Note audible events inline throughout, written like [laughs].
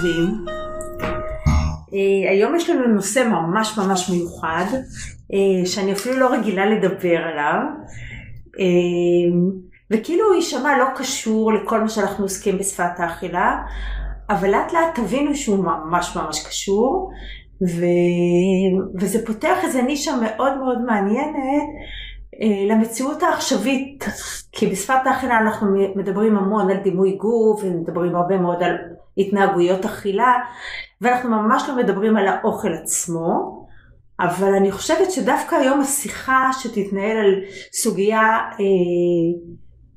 טובים. Uh, היום יש לנו נושא ממש ממש מיוחד, uh, שאני אפילו לא רגילה לדבר עליו, uh, וכאילו הוא יישמע לא קשור לכל מה שאנחנו עוסקים בשפת האכילה, אבל לאט לאט תבינו שהוא ממש ממש קשור, ו... וזה פותח איזה נישה מאוד מאוד מעניינת אה, למציאות העכשווית, כי בשפת האכילה אנחנו מדברים המון על דימוי גוף ומדברים הרבה מאוד על התנהגויות אכילה ואנחנו ממש לא מדברים על האוכל עצמו אבל אני חושבת שדווקא היום השיחה שתתנהל על סוגיה אה,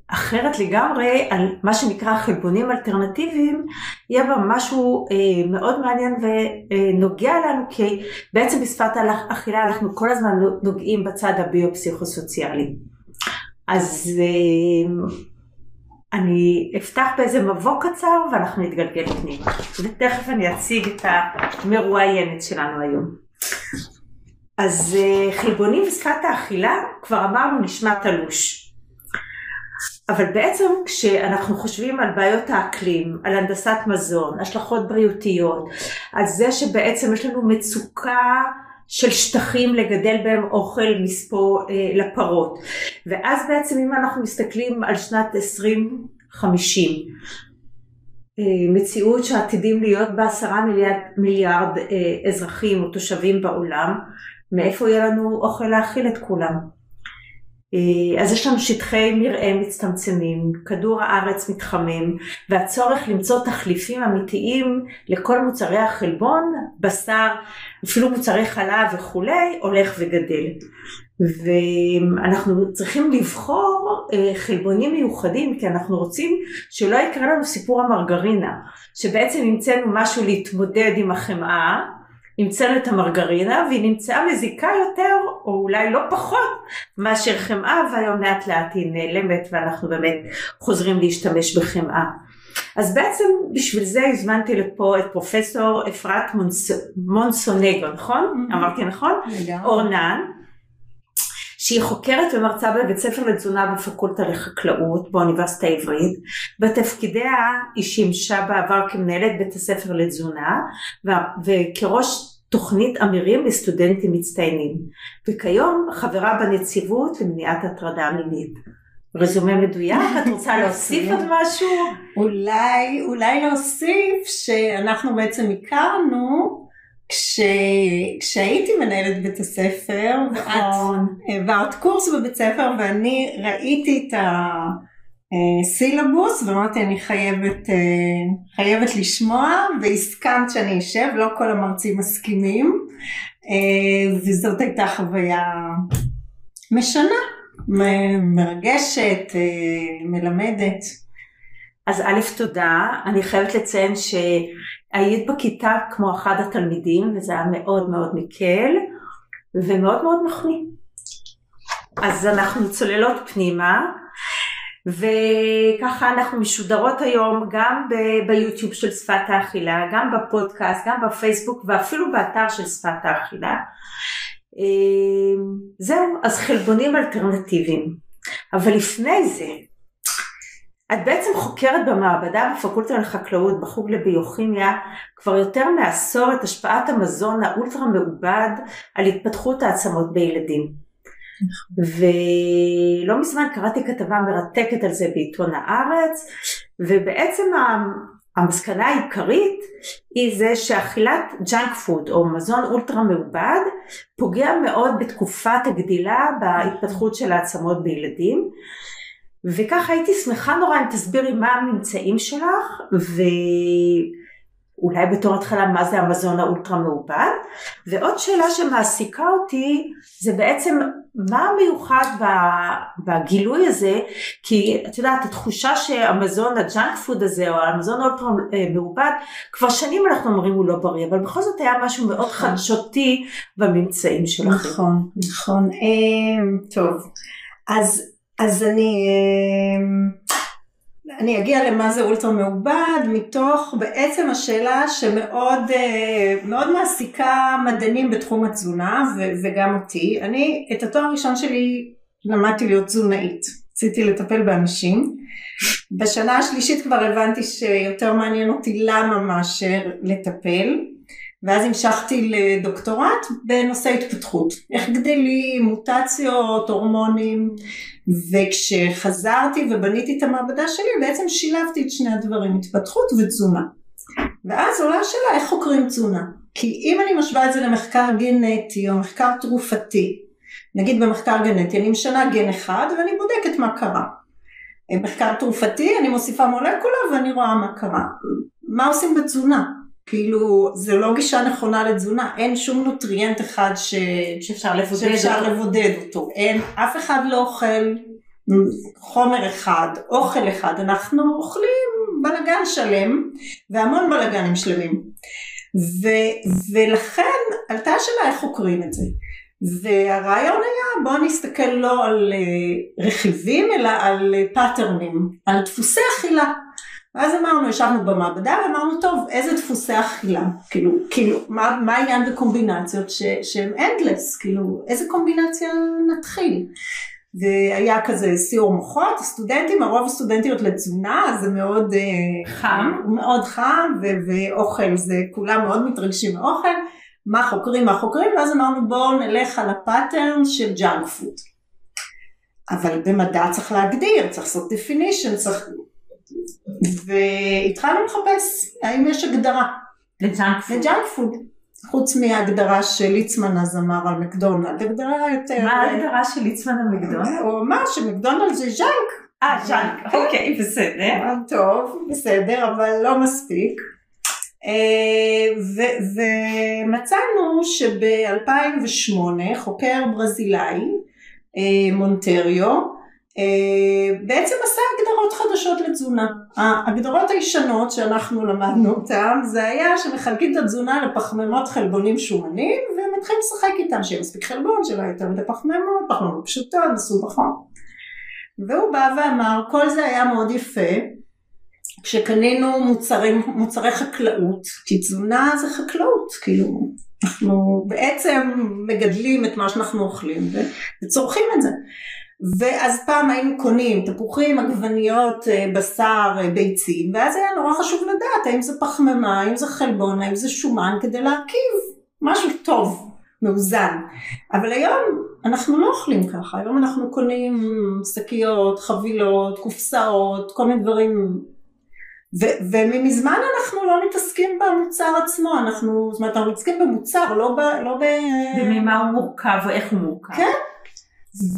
אחרת לגמרי על מה שנקרא חלבונים אלטרנטיביים, יהיה בה משהו אה, מאוד מעניין ונוגע לנו, כי בעצם בשפת האכילה אנחנו כל הזמן נוגעים בצד הביו-פסיכוסוציאלי. אז אה, אני אפתח באיזה מבוא קצר ואנחנו נתגלגל פנימה, ותכף אני אציג את המרואיינת שלנו היום. אז אה, חלבונים בשפת האכילה, כבר אמרנו נשמע תלוש. אבל בעצם כשאנחנו חושבים על בעיות האקלים, על הנדסת מזון, השלכות בריאותיות, על זה שבעצם יש לנו מצוקה של שטחים לגדל בהם אוכל מספור אה, לפרות, ואז בעצם אם אנחנו מסתכלים על שנת 2050, אה, מציאות שעתידים להיות בה עשרה מיליארד, מיליארד אה, אזרחים או תושבים בעולם, מאיפה יהיה לנו אוכל להאכיל את כולם? אה, אז יש לנו שטחי מרעה מצטמצמים, כדור הארץ מתחמם, והצורך למצוא תחליפים אמיתיים לכל מוצרי החלבון, בשר, אפילו מוצרי חלב וכולי, הולך וגדל. ואנחנו צריכים לבחור אה, חלבונים מיוחדים כי אנחנו רוצים שלא יקרה לנו סיפור המרגרינה שבעצם המצאנו משהו להתמודד עם החמאה המצאנו את המרגרינה והיא נמצאה מזיקה יותר או אולי לא פחות מאשר חמאה והיום לאט לאט היא נעלמת ואנחנו באמת חוזרים להשתמש בחמאה. אז בעצם בשביל זה הזמנתי לפה את פרופסור אפרת מונס... מונסונגו, נכון? Mm-hmm. אמרתי נכון? אורנן. שהיא חוקרת ומרצה בבית ספר לתזונה בפקולטה לחקלאות באוניברסיטה העברית. בתפקידיה היא שימשה בעבר כמנהלת בית הספר לתזונה וכראש תוכנית אמירים לסטודנטים מצטיינים וכיום חברה בנציבות למניעת הטרדה מינית. רזומה מדויק, את רוצה [laughs] להוסיף עוד משהו? אולי, אולי להוסיף שאנחנו בעצם הכרנו כש... כשהייתי מנהלת בית הספר, נכון. העברת קורס בבית ספר ואני ראיתי את הסילבוס ואמרתי אני חייבת, אה, חייבת לשמוע והסכמת שאני אשב, לא כל המרצים מסכימים אה, וזאת הייתה חוויה משנה, מרגשת, אה, מלמדת. אז א' תודה, אני חייבת לציין שהיית בכיתה כמו אחד התלמידים וזה היה מאוד מאוד מקל ומאוד מאוד מחמיא. אז אנחנו צוללות פנימה וככה אנחנו משודרות היום גם ב- ביוטיוב של שפת האכילה, גם בפודקאסט, גם בפייסבוק ואפילו באתר של שפת האכילה. אמ, זהו, אז חלבונים אלטרנטיביים. אבל לפני זה, את בעצם חוקרת במעבדה בפקולטה לחקלאות בחוג לביוכימיה כבר יותר מעשור את השפעת המזון האולטרה מעובד על התפתחות העצמות בילדים. ולא מזמן קראתי כתבה מרתקת על זה בעיתון הארץ ובעצם המסקנה העיקרית היא זה שאכילת ג'אנק פוד או מזון אולטרה מעובד פוגע מאוד בתקופת הגדילה בהתפתחות של העצמות בילדים וככה הייתי שמחה נורא אם תסבירי מה הממצאים שלך ואולי בתור התחלה מה זה המזון האולטרה מעובד ועוד שאלה שמעסיקה אותי זה בעצם מה המיוחד בגילוי הזה כי את יודעת התחושה שהמזון הג'אנק פוד הזה או המזון האולטרה מעובד כבר שנים אנחנו אומרים הוא לא בריא אבל בכל זאת היה משהו מאוד נכון. חדשותי בממצאים שלכם. נכון נכון אה, טוב אז אז אני, אמ, אני אגיע למה זה אולטרה מעובד מתוך בעצם השאלה שמאוד אה, מאוד מעסיקה מדענים בתחום התזונה וגם אותי. אני את התואר הראשון שלי למדתי להיות תזונאית, רציתי לטפל באנשים. בשנה השלישית כבר הבנתי שיותר מעניין אותי למה מאשר לטפל, ואז המשכתי לדוקטורט בנושא התפתחות. איך גדלים, מוטציות, הורמונים, וכשחזרתי ובניתי את המעבדה שלי בעצם שילבתי את שני הדברים, התפתחות ותזונה. ואז עולה השאלה איך חוקרים תזונה. כי אם אני משווה את זה למחקר גנטי או מחקר תרופתי, נגיד במחקר גנטי אני משנה גן אחד ואני בודקת מה קרה. מחקר תרופתי אני מוסיפה מולקולה ואני רואה מה קרה. מה עושים בתזונה? כאילו זה לא גישה נכונה לתזונה, אין שום nutrient אחד ש... שאפשר לבודד שאפשר אותו. לבודד אותו, אין, אף אחד לא אוכל חומר אחד, אוכל אחד, אנחנו אוכלים בלגן שלם והמון בלגנים שלמים. ו, ולכן עלתה השאלה איך חוקרים את זה. והרעיון היה בואו נסתכל לא על אה, רכיבים אלא על pattern ים, על דפוסי אכילה ואז אמרנו, ישבנו במעבדה ואמרנו, טוב, איזה דפוסי אכילה? כאילו, כאילו, מה, מה העניין בקומבינציות ש, שהן endless? כאילו, איזה קומבינציה נתחיל? והיה כזה סיעור מוחות, הסטודנטים, הרוב הסטודנטיות לתזונה, זה מאוד אה, חם. מאוד חם, ו- ואוכל, זה כולם מאוד מתרגשים מאוכל, מה חוקרים, מה חוקרים, ואז אמרנו בואו נלך על ה pattern של ג'אנק פוד. אבל במדע צריך להגדיר, צריך לעשות definition, צריך... והתחלנו לחפש האם יש הגדרה לג'אנק פוד. לג'אנק פוד, חוץ מההגדרה שליצמן אז אמר על מקדונלד, הגדרה יותר... מה ההגדרה של ליצמן המקדון? הוא אמר שמקדונלד זה ז'אנק, אה, ז'אנק. אוקיי, בסדר. אה, טוב, בסדר, אבל לא מספיק. אה, ומצאנו שב-2008 חוקר ברזילאי, אה, מונטריו, בעצם עשה הגדרות חדשות לתזונה. ההגדרות הישנות שאנחנו למדנו אותן זה היה שמחלקים את התזונה לפחמימות חלבונים שומנים ומתחילים לשחק איתם שיהיה מספיק חלבון שלא יותר מדי פחמימות, פחמימות פשוטות מסובכות. והוא בא ואמר כל זה היה מאוד יפה כשקנינו מוצרים, מוצרי חקלאות, כי תזונה זה חקלאות, כאילו אנחנו בעצם מגדלים את מה שאנחנו אוכלים וצורכים את זה. ואז פעם היינו קונים תפוחים, עגבניות, אה, בשר, אה, ביצים, ואז היה נורא חשוב לדעת האם זה פחמימה, האם זה חלבון, האם זה שומן, כדי להרכיב משהו טוב, מאוזן. אבל היום אנחנו לא אוכלים ככה, היום אנחנו קונים שקיות, חבילות, קופסאות, כל מיני דברים. ו- וממזמן אנחנו לא מתעסקים במוצר עצמו, אנחנו, זאת אומרת, אנחנו מתעסקים במוצר, לא ב... לא ב... וממה הוא מורכב ואיך הוא מורכב. כן.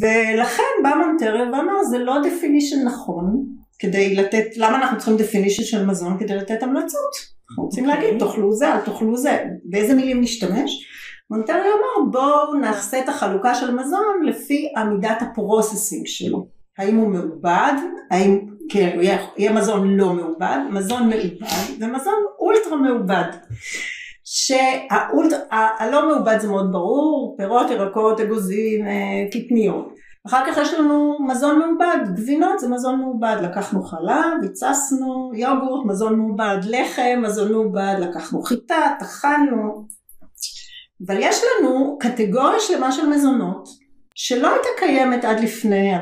ולכן בא מונטריו ואמר זה לא definition נכון כדי לתת, למה אנחנו צריכים definition של מזון כדי לתת המלצות? אנחנו רוצים אוקיי. להגיד תאכלו זה, אל תאכלו זה, באיזה מילים נשתמש? מונטריו אמר בואו נעשה את החלוקה של מזון לפי מידת ה processing שלו. האם הוא מעובד, האם כן, יהיה, יהיה מזון לא מעובד, מזון מעובד ומזון אולטרה מעובד. שהלא מעובד זה מאוד ברור, פירות, ירקות, אגוזים, אה, קטניות. אחר כך יש לנו מזון מעובד, גבינות זה מזון מעובד, לקחנו חלב, הצסנו, יוגורט, מזון מעובד, לחם, מזון מעובד, לקחנו חיטה, טחנו. אבל יש לנו קטגוריה שלמה של מזונות שלא הייתה קיימת עד לפני 40-50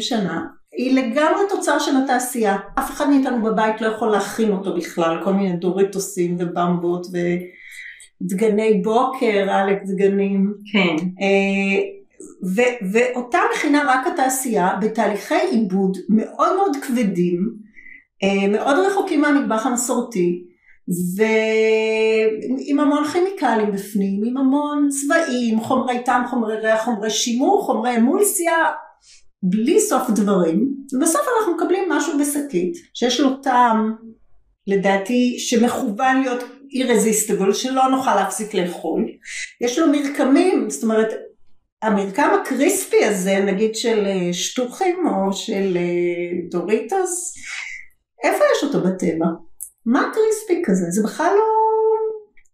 שנה, היא לגמרי תוצר של התעשייה. אף אחד מאיתנו בבית לא יכול להכין אותו בכלל, כל מיני דוריטוסים ובמבות ודגני בוקר, עלק דגנים. כן. אה, ו- ואותה מכינה רק התעשייה בתהליכי עיבוד מאוד מאוד כבדים, אה, מאוד רחוקים מהמטבח המסורתי, ועם המון כימיקלים בפנים, עם המון צבעים, חומרי טעם, חומרי ריח, חומרי שימור, חומרי אמולסיה, בלי סוף דברים, ובסוף אנחנו מקבלים משהו בשקית שיש לו טעם לדעתי שמכוון להיות irresistible, שלא נוכל להפסיק לאכול. יש לו מרקמים, זאת אומרת המרקם הקריספי הזה, נגיד של אה, שטוחים או של אה, דוריטוס, איפה יש אותו בטבע? מה קריספי כזה? זה בכלל לא,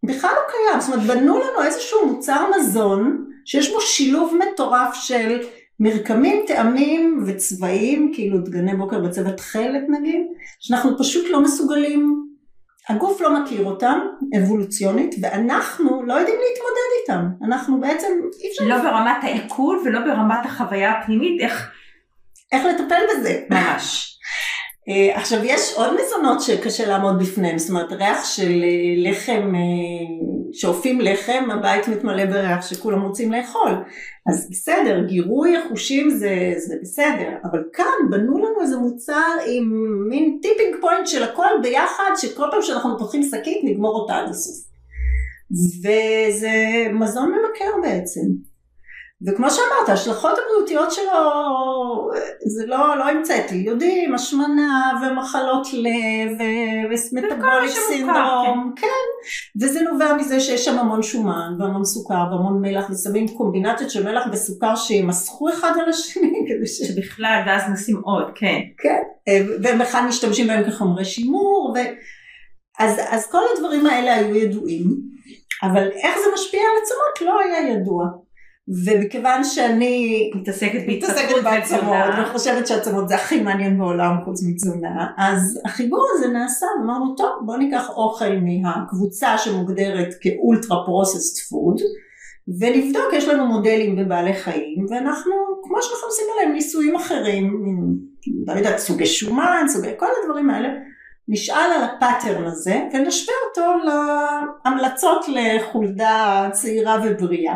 בכלל לא קיים. זאת אומרת, בנו לנו איזשהו מוצר מזון שיש בו שילוב מטורף של מרקמים, טעמים וצבעים, כאילו דגני בוקר בצבע תכלת נגיד, שאנחנו פשוט לא מסוגלים, הגוף לא מכיר אותם אבולוציונית, ואנחנו לא יודעים להתמודד איתם. אנחנו בעצם, אי אפשר... לא ברמת העיכול ולא ברמת החוויה הפנימית, איך איך לטפל בזה. ממש. אה, עכשיו יש עוד מזונות שקשה לעמוד בפניהם, זאת אומרת ריח של אה, לחם, אה, שאופים לחם, הבית מתמלא בריח שכולם רוצים לאכול. אז בסדר, גירוי החושים זה, זה בסדר, אבל כאן בנו לנו איזה מוצר עם מין tipping point של הכל ביחד, שכל פעם שאנחנו פותחים שקית נגמור אותה עד הסוף. וזה מזון ממכר בעצם. וכמו שאמרת, ההשלכות הבריאותיות שלו, זה לא, לא המצאתי, יודעים, השמנה ומחלות לב ו metabolic syndrome, כן. כן, וזה נובע מזה שיש שם המון שומן והמון סוכר והמון מלח ושמים קומבינציות של מלח וסוכר שימסכו אחד על השני [laughs] כדי ש... שבכלל, ואז נשים עוד, כן. כן, והם בכלל משתמשים בהם כחומרי שימור, ו... אז, אז כל הדברים האלה היו ידועים, אבל איך זה משפיע על עצמות לא היה ידוע. ומכיוון שאני מתעסקת בהתפתחות ותזונה. וחושבת שעצמות זה הכי מעניין בעולם חוץ מתזונה אז החיבור הזה נעשה אמרנו טוב בוא ניקח אוכל מהקבוצה שמוגדרת כאולטרה פרוססט פוד ונבדוק יש לנו מודלים בבעלי חיים ואנחנו כמו שאנחנו עושים עליהם ניסויים אחרים לא יודעת סוגי שומן סוגי כל הדברים האלה נשאל על ה pattern הזה ונשווה אותו להמלצות לחולדה צעירה ובריאה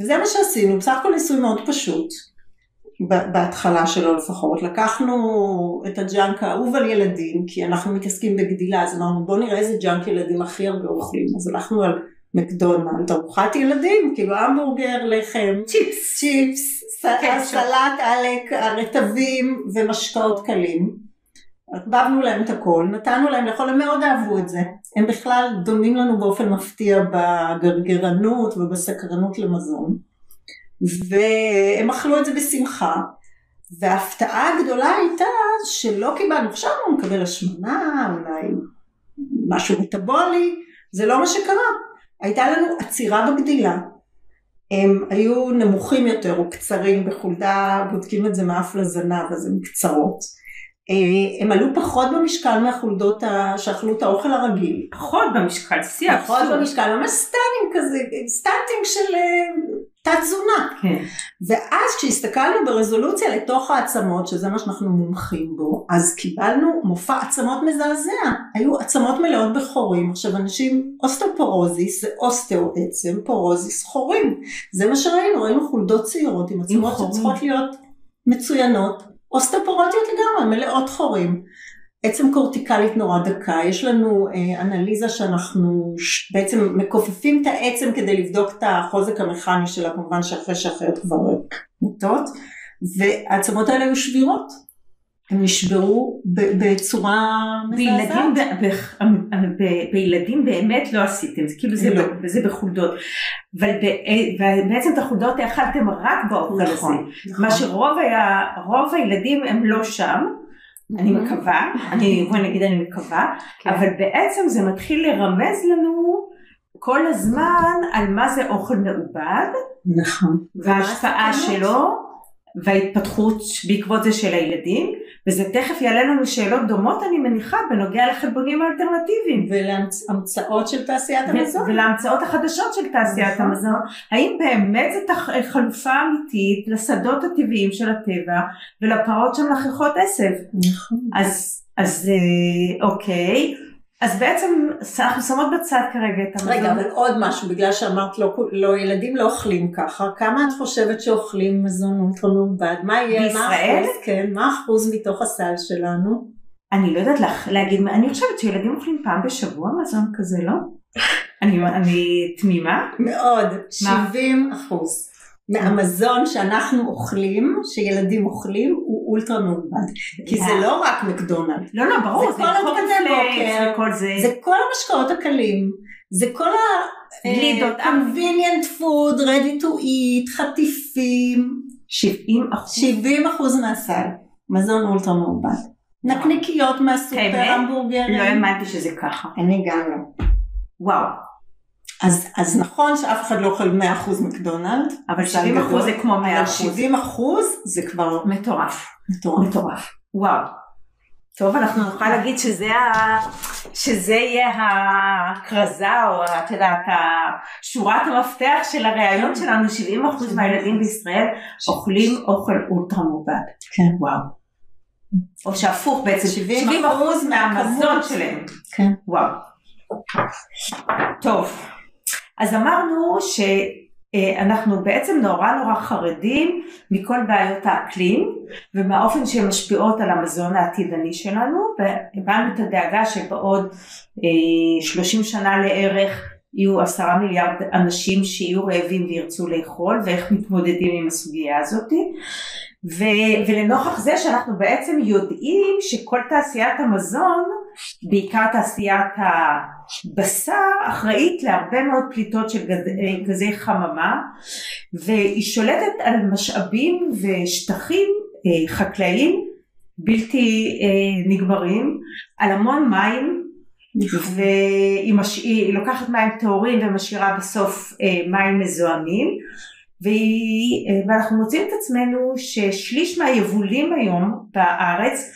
וזה מה שעשינו, בסך הכל ניסוי מאוד פשוט, בהתחלה שלו לפחות, לקחנו את הג'אנק האהוב על ילדים, כי אנחנו מתעסקים בגדילה, אז אמרנו בוא נראה איזה ג'אנק ילדים הכי הרבה אוכלים, אז הלכנו על מקדונלד, ארוחת ילדים, כאילו המבורגר, לחם, צ'יפס, צ'יפס, סלט עלק, רטבים ומשקאות קלים. ערבבנו להם את הכל, נתנו להם לאכול, הם מאוד אהבו את זה. הם בכלל דומים לנו באופן מפתיע בגרגרנות ובסקרנות למזון. והם אכלו את זה בשמחה. וההפתעה הגדולה הייתה שלא קיבלנו, חשבנו נקבל השמנה, אולי משהו מטבולי, זה לא מה שקרה. הייתה לנו עצירה בגדילה. הם היו נמוכים יותר או קצרים בחולדה, בודקים את זה מאף לזנב, אז הם קצרות. אה, הם עלו פחות במשקל מהחולדות שאכלו את האוכל הרגיל. פחות במשקל, שיא פחות במשקל, ממש stunting כזה, stunting של אה, תת תזונה. כן. ואז כשהסתכלנו ברזולוציה לתוך העצמות, שזה מה שאנחנו מומחים בו, אז קיבלנו מופע עצמות מזעזע. היו עצמות מלאות בחורים. עכשיו אנשים, אוסטאופורוזיס זה אוסטאו עצם, פורוזיס חורים. זה מה שראינו, ראינו חולדות צעירות עם עצמות שצריכות להיות מצוינות. אוסטופורטיות לגמרי, מלאות חורים. עצם קורטיקלית נורא דקה, יש לנו אה, אנליזה שאנחנו ש... בעצם מכופפים את העצם כדי לבדוק את החוזק המכני שלה, כמובן שאחרי שהחיות כבר מתות, והעצמות האלה היו שבירות. הם נשברו בצורה מזעזעת. בילדים באמת לא עשיתם, זה כאילו זה, לא. זה בחולדות. ובעצם את החולדות האכלתם רק באוכל הזה. נכון, נכון. מה שרוב היה, רוב הילדים הם לא שם. אני מקווה, אני בוא נגיד אני מקווה, כן. אבל בעצם זה מתחיל לרמז לנו כל הזמן על מה זה אוכל מעובד, נכון, וההשפעה שלו, וההתפתחות בעקבות זה של הילדים, וזה תכף יעלה לנו שאלות דומות אני מניחה בנוגע לחלבונים האלטרנטיביים. ולהמצאות של תעשיית המזון. ולהמצאות החדשות של תעשיית נכון. המזון. האם באמת זו חלופה אמיתית לשדות הטבעיים של הטבע ולפרות שמלחכות עשב? נכון. אז, אז אה, אוקיי. אז בעצם אנחנו שמות בצד כרגע את המזון. רגע, אבל עוד משהו, בגלל שאמרת לא, לא, ילדים לא אוכלים ככה, כמה את חושבת שאוכלים מזון אולטרה מעובד? מה יהיה? בישראל? מה אחוז, כן, מה אחוז מתוך הסל שלנו? אני לא יודעת לך להגיד, אני חושבת שילדים אוכלים פעם בשבוע מזון כזה, לא? אני, אני תמימה? מאוד, 70 אחוז. מהמזון שאנחנו אוכלים, שילדים אוכלים, הוא אולטרה מעובד. כי זה לא רק מקדונלד. לא, לא, ברור, זה כל הבוקר, וכל זה. זה כל המשקאות הקלים, זה כל ה... גלידות. אה, convenient food, ready to eat, חטיפים. 70 אחוז. 70 אחוז מהסל, מזון אולטרה מעובד. נקניקיות מהסופר, המבורגרים. לא האמנתי שזה ככה. אני גם לא. וואו. אז, אז נכון שאף אחד לא אוכל 100% מקדונלד. אבל 70% אחוז זה כמו 100%. אבל 70% אחוז זה כבר מטורף. מטורף. מטורף. וואו. טוב, אנחנו נוכל להגיד שזה, ה... שזה יהיה הכרזה, או את יודעת, שורת המפתח של הראיון שלנו, 70% מהילדים בישראל אוכלים אוכל אולטרה מעובד. כן. וואו. או שהפוך בעצם, 70 70 אחוז אחוז מהמזון. שלהם. כן. וואו. טוב, אז אמרנו שאנחנו בעצם נורא נורא חרדים מכל בעיות האקלים ומהאופן שהן משפיעות על המזון העתידני שלנו והבנו את הדאגה שבעוד אה, 30 שנה לערך יהיו עשרה מיליארד אנשים שיהיו רעבים וירצו לאכול ואיך מתמודדים עם הסוגיה הזאת. ולנוכח זה שאנחנו בעצם יודעים שכל תעשיית המזון בעיקר תעשיית הבשר אחראית להרבה מאוד פליטות של אה, גזי חממה והיא שולטת על משאבים ושטחים אה, חקלאיים בלתי אה, נגמרים, על המון מים והיא מש... לוקחת מים טהורים ומשאירה בסוף מים מזוהמים והיא, ואנחנו מוצאים את עצמנו ששליש מהיבולים היום בארץ,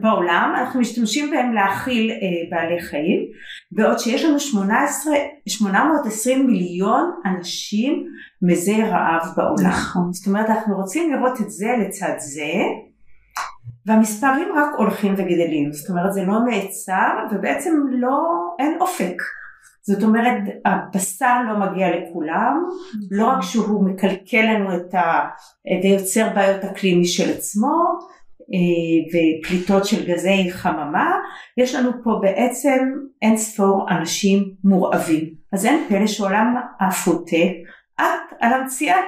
בעולם, אנחנו משתמשים בהם להאכיל בעלי חיים, בעוד שיש לנו 18, 820 מיליון אנשים מזי רעב בעולם. נכון. זאת אומרת אנחנו רוצים לראות את זה לצד זה, והמספרים רק הולכים וגדלים, זאת אומרת זה לא נעצר ובעצם לא, אין אופק. זאת אומרת הבשר לא מגיע לכולם, לא רק שהוא מקלקל לנו את ה... ויוצר בעיות אקלים משל עצמו ופליטות של גזי חממה, יש לנו פה בעצם אין ספור אנשים מורעבים. אז אין פלא שעולם הפוטה את על המציאה.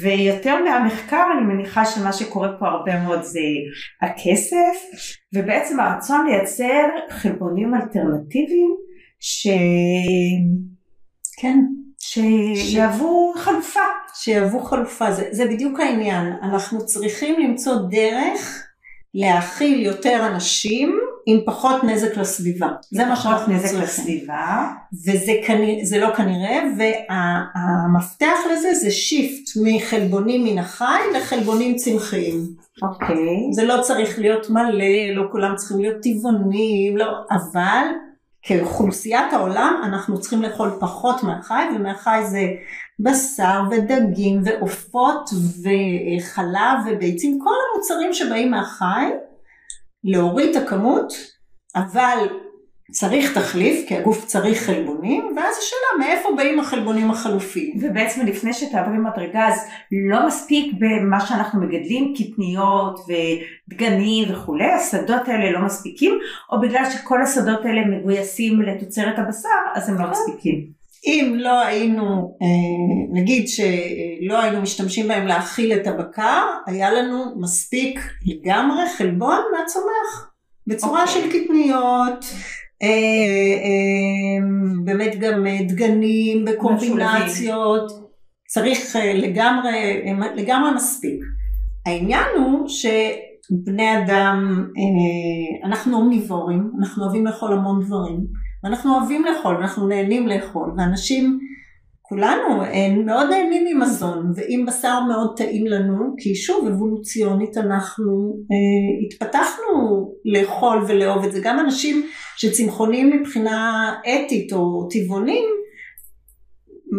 ויותר מהמחקר אני מניחה שמה שקורה פה הרבה מאוד זה הכסף ובעצם הרצון לייצר חלבונים אלטרנטיביים ש... כן. שיהוו חלופה. שיהוו חלופה, זה, זה בדיוק העניין. אנחנו צריכים למצוא דרך להאכיל יותר אנשים עם פחות נזק לסביבה. זה מה שאנחנו נזק צריכים. לסביבה. וזה כנראה, זה לא כנראה, והמפתח לזה זה שיפט מחלבונים מן החי לחלבונים צמחיים. אוקיי. זה לא צריך להיות מלא, לא כולם צריכים להיות טבעונים, לא, אבל כאוכלוסיית העולם אנחנו צריכים לאכול פחות מהחי, ומהחי זה בשר ודגים ועופות וחלב וביצים, כל המוצרים שבאים מהחי, להוריד את הכמות, אבל צריך תחליף, כי הגוף צריך חלבונים, ואז השאלה מאיפה באים החלבונים החלופיים. ובעצם לפני שתעברי מדרגה אז לא מספיק במה שאנחנו מגדלים קטניות ודגנים וכולי השדות האלה לא מספיקים או בגלל שכל השדות האלה מגויסים לתוצרת הבשר אז הם לא מספיקים. אם לא היינו, נגיד שלא היינו משתמשים בהם להאכיל את הבקר, היה לנו מספיק לגמרי חלבון מהצומח, בצורה אוקיי. של קטניות, באמת גם דגנים בקומבינציות, צריך לגמרי, לגמרי מספיק. העניין הוא שבני אדם, אנחנו אומניבורים, אנחנו אוהבים לאכול המון דברים, ואנחנו אוהבים לאכול, ואנחנו נהנים לאכול, ואנשים, כולנו מאוד נהנים ממזון, ואם בשר מאוד טעים לנו, כי שוב אבולוציונית אנחנו אה, התפתחנו לאכול ולאהוב את זה, גם אנשים שצמחונים מבחינה אתית או טבעונים,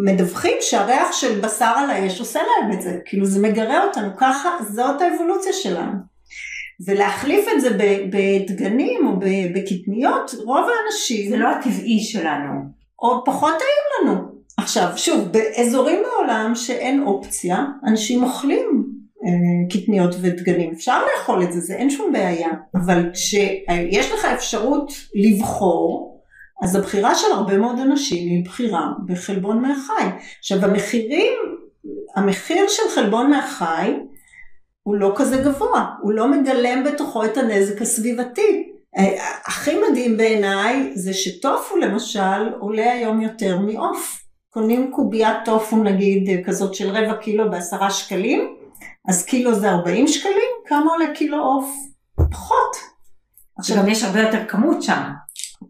מדווחים שהריח של בשר על האש עושה להם את זה, כאילו זה מגרה אותנו, ככה זאת האבולוציה שלנו. ולהחליף את זה בדגנים או בקטניות, רוב האנשים... זה לא הטבעי שלנו. או פחות טעים לנו. עכשיו, שוב, באזורים בעולם שאין אופציה, אנשים אוכלים אה, קטניות ודגנים. אפשר לאכול את זה, זה אין שום בעיה. אבל כשיש לך אפשרות לבחור, אז הבחירה של הרבה מאוד אנשים היא בחירה בחלבון מהחי. עכשיו, המחירים, המחיר של חלבון מהחי, הוא לא כזה גבוה, הוא לא מגלם בתוכו את הנזק הסביבתי. הכי מדהים בעיניי זה שטופו למשל עולה היום יותר מעוף. קונים קוביית טופו נגיד כזאת של רבע קילו בעשרה שקלים, אז קילו זה 40 שקלים, כמה עולה קילו עוף? פחות. עכשיו גם יש הרבה יותר כמות שם.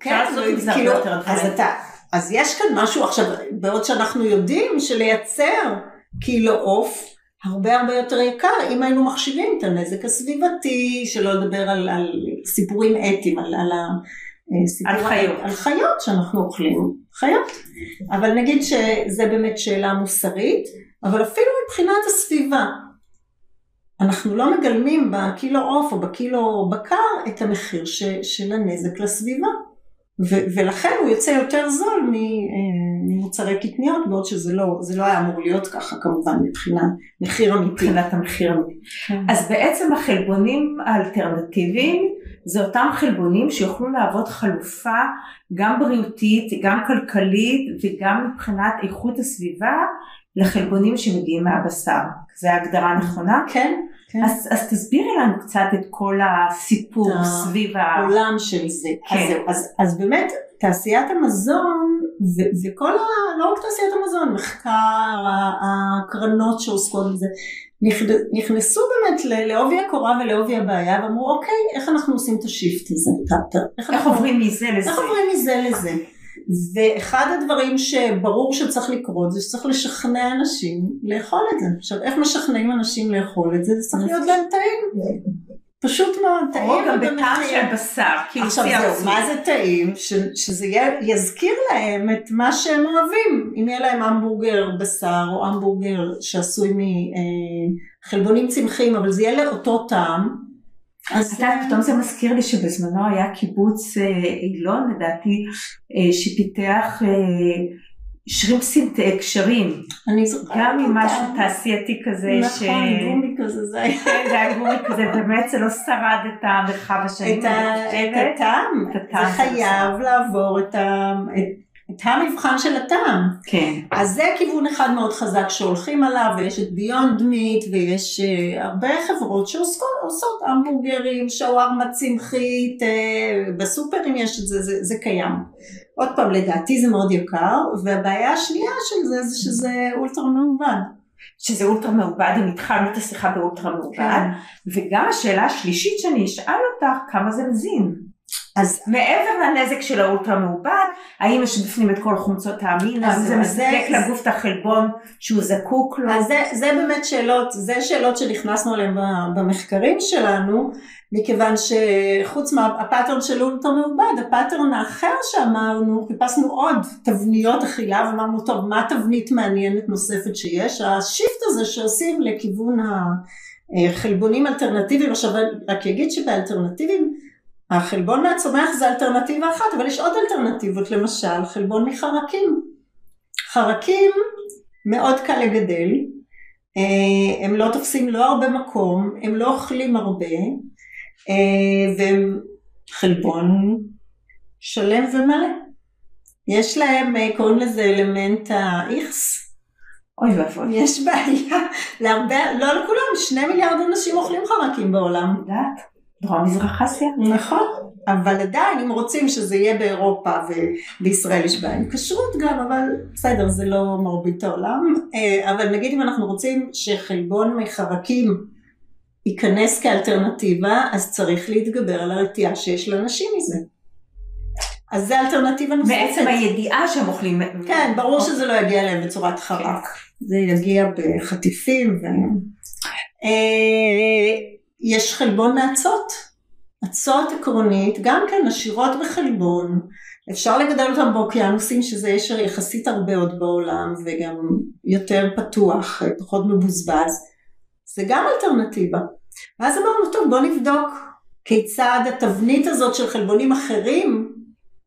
כן, כאילו, אז, אתה, אז יש כאן משהו, עכשיו, בעוד שאנחנו יודעים שלייצר קילו עוף, הרבה הרבה יותר יקר אם היינו מחשיבים את הנזק הסביבתי, שלא לדבר על, על סיפורים אתיים, על, על, על חיות. על חיות שאנחנו אוכלים, חיות. אבל נגיד שזה באמת שאלה מוסרית, אבל אפילו מבחינת הסביבה. אנחנו לא מגלמים בקילו עוף או בקילו בקר את המחיר ש, של הנזק לסביבה. ו- ולכן הוא יוצא יותר זול ממוצרי קטניות, בעוד שזה לא, לא היה אמור להיות ככה כמובן מבחינת מחיר אמיתי. מבחינת המחיר אמיתי. כן. אז בעצם החלבונים האלטרנטיביים זה אותם חלבונים שיוכלו להוות חלופה גם בריאותית, גם כלכלית וגם מבחינת איכות הסביבה לחלבונים שמגיעים מהבשר. זו ההגדרה נכונה? כן. כן. אז, אז תסבירי לנו קצת את כל הסיפור סביב העולם של זה. כן. אז, אז, אז באמת תעשיית המזון ו, וכל ה... לא רק תעשיית המזון, מחקר, הקרנות שעוסקות בזה, נכנסו באמת לעובי הקורה ולעובי הבעיה ואמרו אוקיי איך אנחנו עושים את השיפט הזה, איך, איך אנחנו, עוברים מזה לזה, איך עוברים מזה לזה. ואחד הדברים שברור שצריך לקרות זה שצריך לשכנע אנשים לאכול את זה. עכשיו איך משכנעים אנשים לאכול את זה? זה צריך להיות להם טעים. פשוט מאוד, טעים. או גם בטעם של בשר. כאילו עכשיו זהו, מה זה טעים? ש, שזה יזכיר להם את מה שהם אוהבים. אם יהיה להם המבורגר בשר או המבורגר שעשוי מחלבונים צמחיים, אבל זה יהיה לאותו טעם. אז אתה פתאום זה מזכיר לי שבזמנו היה קיבוץ אה, אילון לדעתי אה, שפיתח אה, שרימפסים קשרים. גם עם משהו תעשייתי כזה. נכון, גומי כזה זה היה. כן, גומי כזה, באמת זה לא שרד את המרחב השני. את הטעם. זה חייב לעבור את המבחן של הטעם. כן. אז זה כיוון אחד מאוד חזק שהולכים עליו, ויש את ביונד מיט, ויש uh, הרבה חברות שעושות המבורגרים, שווארמה צמחית, uh, בסופרים יש את זה, זה, זה קיים. עוד פעם, לדעתי זה מאוד יקר, והבעיה השנייה של זה זה שזה אולטרה מעובד. שזה אולטרה מעובד, אם התחלנו את השיחה באולטרה מעובד, כן. וגם השאלה השלישית שאני אשאל אותך, כמה זה מזין? אז מעבר לנזק של האולטרה מעובד, האם יש בפנים את כל חומצות האמין, אז זה מספק לגוף את החלבון שהוא זקוק לו? אז זה, זה באמת שאלות, זה שאלות שנכנסנו אליהן במחקרים שלנו, מכיוון שחוץ מה pattern של אולטרה מעובד, ה pattern האחר שאמרנו, חיפשנו עוד תבניות אכילה ואמרנו טוב מה תבנית מעניינת נוספת שיש, ה shift הזה שעושים לכיוון החלבונים אלטרנטיביים, עכשיו רק אגיד שבאלטרנטיביים החלבון מהצומח זה אלטרנטיבה אחת, אבל יש עוד אלטרנטיבות, למשל חלבון מחרקים. חרקים מאוד קל לגדל, אה, הם לא תופסים לא הרבה מקום, הם לא אוכלים הרבה, אה, והם חלבון שלם ומלא. יש להם, אה, קוראים לזה אלמנט האיכס. אוי ואבוי. יש בעיה, להרבה, לא לכולם, שני מיליארד אנשים אוכלים חרקים בעולם. יודעת? דרום מזרח אסיה. נכון, אבל עדיין אם רוצים שזה יהיה באירופה ובישראל יש בעיה עם כשרות גם, אבל בסדר זה לא מרבית העולם, אה, אבל נגיד אם אנחנו רוצים שחלבון מחרקים ייכנס כאלטרנטיבה, אז צריך להתגבר על הרתיעה שיש לאנשים מזה. אז זה אלטרנטיבה נוספת. בעצם הידיעה שהם אוכלים. כן, ברור שזה לא יגיע אליהם בצורת חרק. זה יגיע בחטיפים ו... יש חלבון מאצות. אצות עקרונית, גם כן עשירות בחלבון, אפשר לגדל אותם באוקיינוסים שזה יש יחסית הרבה עוד בעולם וגם יותר פתוח, פחות מבוזבז, זה גם אלטרנטיבה. ואז אמרנו טוב בוא נבדוק כיצד התבנית הזאת של חלבונים אחרים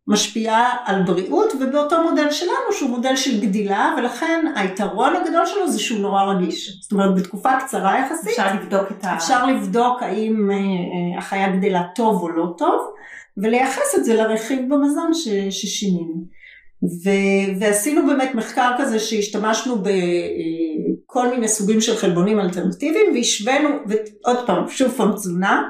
משפיעה על בריאות ובאותו מודל שלנו שהוא מודל של גדילה ולכן היתרון הגדול שלו זה שהוא נורא רגיש. זאת אומרת בתקופה קצרה יחסית אפשר לבדוק את ה... אפשר לבדוק האם אה, אה, החיה גדלה טוב או לא טוב ולייחס את זה לרכיב במזון ש, ששינינו. ו, ועשינו באמת מחקר כזה שהשתמשנו בכל אה, מיני סוגים של חלבונים אלטרנטיביים והשווינו, ועוד פעם, שוב פעם תזונה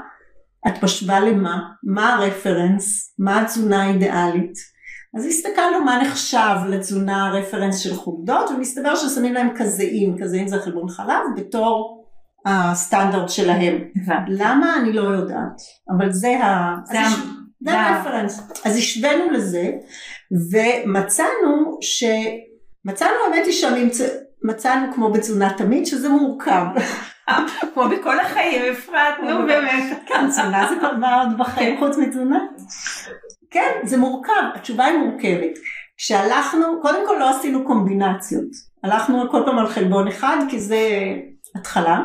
את משווה למה? מה הרפרנס? מה התזונה האידיאלית? אז הסתכלנו מה נחשב לתזונה הרפרנס של חולדות ומסתבר ששמים להם כזאים, כזאים זה חלבון חלב בתור הסטנדרט שלהם. למה? אני לא יודעת, אבל זה ה... זה זה הרפרנס. אז השווינו לזה ומצאנו ש... מצאנו האמת היא שהממצא... מצאנו כמו בתזונה תמיד שזה מורכב. [laughs] כמו בכל החיים, אפרת, נו באמת. כן, תזונה זה כבר מה עוד בחיים חוץ מתזונה? כן, זה מורכב, התשובה היא מורכבת. כשהלכנו, קודם כל לא עשינו קומבינציות. הלכנו כל פעם על חלבון אחד, כי זה התחלה.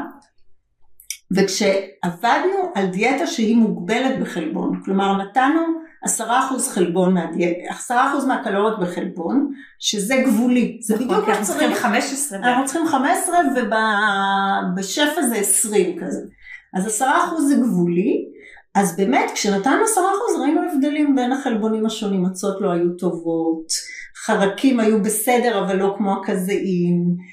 וכשעבדנו על דיאטה שהיא מוגבלת בחלבון, כלומר נתנו עשרה אחוז חלבון מהדיאטה, עשרה אחוז מהקלוריות בחלבון, שזה גבולי, זה בדיוק אנחנו צריכים שצריך, 15 אנחנו צריכים 15 ובשפע זה 20 כזה, אז עשרה אחוז זה גבולי, אז באמת כשנתנו עשרה אחוז ראינו הבדלים בין החלבונים השונים, מצות לא היו טובות, חרקים היו בסדר אבל לא כמו הקזאין, אה,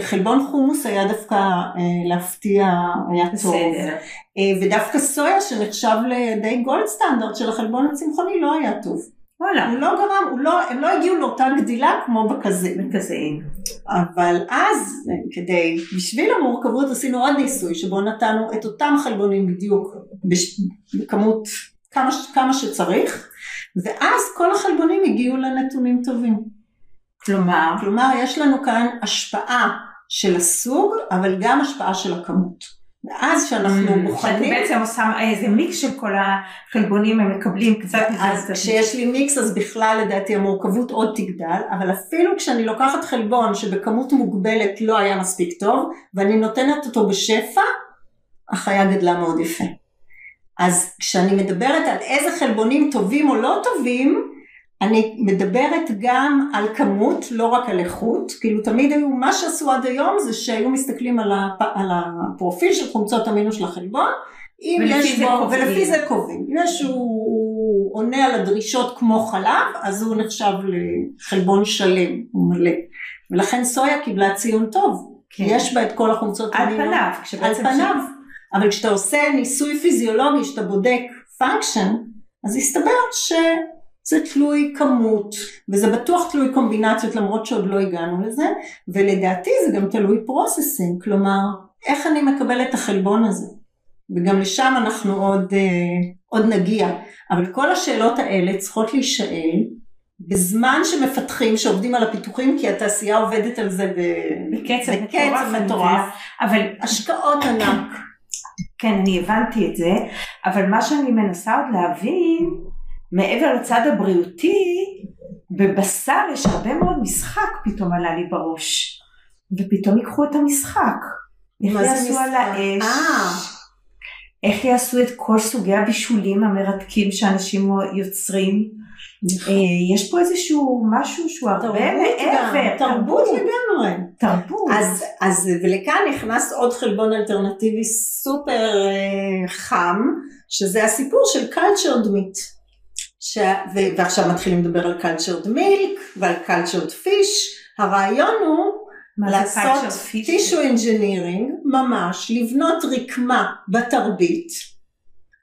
חלבון חומוס היה דווקא אה, להפתיע, היה טוב. בסדר. אה, ודווקא סויה שנחשב לידי גולד סטנדרט של החלבון הצמחוני לא היה טוב. וואלה, הוא לא גרם, הוא לא, הם לא הגיעו לאותה גדילה כמו בכזה. מרכזיים. אבל אז כדי, בשביל המורכבות עשינו עוד ניסוי שבו נתנו את אותם חלבונים בדיוק בש, בכמות כמה, כמה שצריך ואז כל החלבונים הגיעו לנתונים טובים. כלומר, כלומר יש לנו כאן השפעה של הסוג אבל גם השפעה של הכמות. ואז כשאנחנו שאתה בוחנים בעצם עושה איזה מיקס של כל החלבונים, הם מקבלים קצת. אז כשיש לי מיקס אז בכלל לדעתי המורכבות עוד תגדל, אבל אפילו כשאני לוקחת חלבון שבכמות מוגבלת לא היה מספיק טוב, ואני נותנת אותו בשפע, החיה גדלה מאוד יפה. אז כשאני מדברת על איזה חלבונים טובים או לא טובים, אני מדברת גם על כמות, לא רק על איכות, כאילו תמיד היו, מה שעשו עד היום זה שהיו מסתכלים על, הפ, על הפרופיל של חומצות אמינו של החלבון, אם ולפי יש זה בו. ולפי זה קובעים, אם יש הוא, הוא עונה על הדרישות כמו חלב, אז הוא נחשב לחלבון שלם, הוא מלא, ולכן סויה קיבלה ציון טוב, כן. יש בה את כל החומצות על אמינו. פניו, על. פניו, אבל כשאתה עושה ניסוי פיזיולוגי שאתה בודק function, אז הסתבר שזה תלוי כמות, וזה בטוח תלוי קומבינציות למרות שעוד לא הגענו לזה, ולדעתי זה גם תלוי processing, כלומר איך אני מקבל את החלבון הזה, וגם לשם אנחנו עוד, אה, עוד נגיע, אבל כל השאלות האלה צריכות להישאל בזמן שמפתחים, שעובדים על הפיתוחים, כי התעשייה עובדת על זה ב- בקצב מטורף, בקצב. אבל השקעות ענק. כן, אני הבנתי את זה, אבל מה שאני מנסה עוד להבין, מעבר לצד הבריאותי, בבשר יש הרבה מאוד משחק פתאום עלה לי בראש. ופתאום ייקחו את המשחק. איך יעשו על? האש? אה. איך יעשו את כל סוגי הבישולים המרתקים שאנשים יוצרים? אה, יש פה איזשהו משהו שהוא הרבה מעבר, תרבות לגמרי. תרבות. אז, אז ולכאן נכנס עוד חלבון אלטרנטיבי סופר אה, חם, שזה הסיפור של cultured meat. ש... ו... ועכשיו מתחילים לדבר על cultured milk ועל cultured fish. הרעיון הוא לעשות tissue engineering, ממש, לבנות רקמה בתרבית,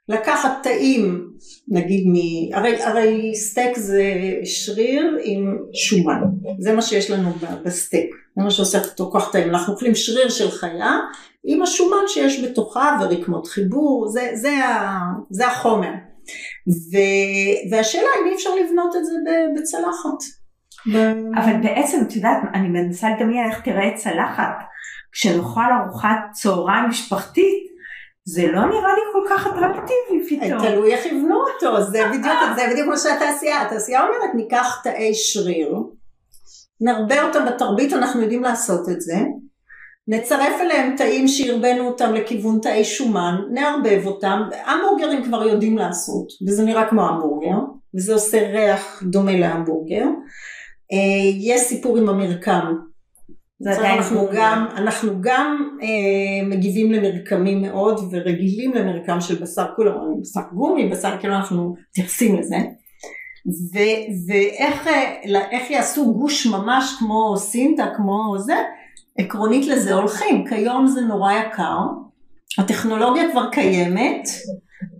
לקחת תאים, נגיד מ... הרי, הרי סטייק זה שריר עם שומן, זה מה שיש לנו בסטייק, זה מה שעושה אותו כוח טעים, אנחנו אוכלים שריר של חיה עם השומן שיש בתוכה ורקמות חיבור, זה, זה, זה החומר. ו, והשאלה אם אי אפשר לבנות את זה בצלחת. אבל בעצם את יודעת, אני מנסה לדמיין איך תראה צלחת כשנאכל ארוחת צהריים משפחתית, זה לא נראה לי כל כך אטרקטיבי פתאום. תלוי איך יבנו אותו, זה בדיוק, זה בדיוק מה שהתעשייה, התעשייה אומרת ניקח תאי שריר, נרבה אותם בתרבית, אנחנו יודעים לעשות את זה, נצרף אליהם תאים שהרבנו אותם לכיוון תאי שומן, נערבב אותם, המבורגרים כבר יודעים לעשות, וזה נראה כמו המבורגר, וזה עושה ריח דומה להמבורגר. אה, יש סיפור עם המרקם, אנחנו. גם, אנחנו גם אה, מגיבים למרקמים מאוד ורגילים למרקם של בשר כולם, אומרים בשר גומי, בשר כאילו אנחנו מתייחסים לזה. ו, ואיך אה, איך יעשו גוש ממש כמו סינטה, כמו זה, עקרונית לזה הולכים. כיום זה נורא יקר, הטכנולוגיה כבר קיימת,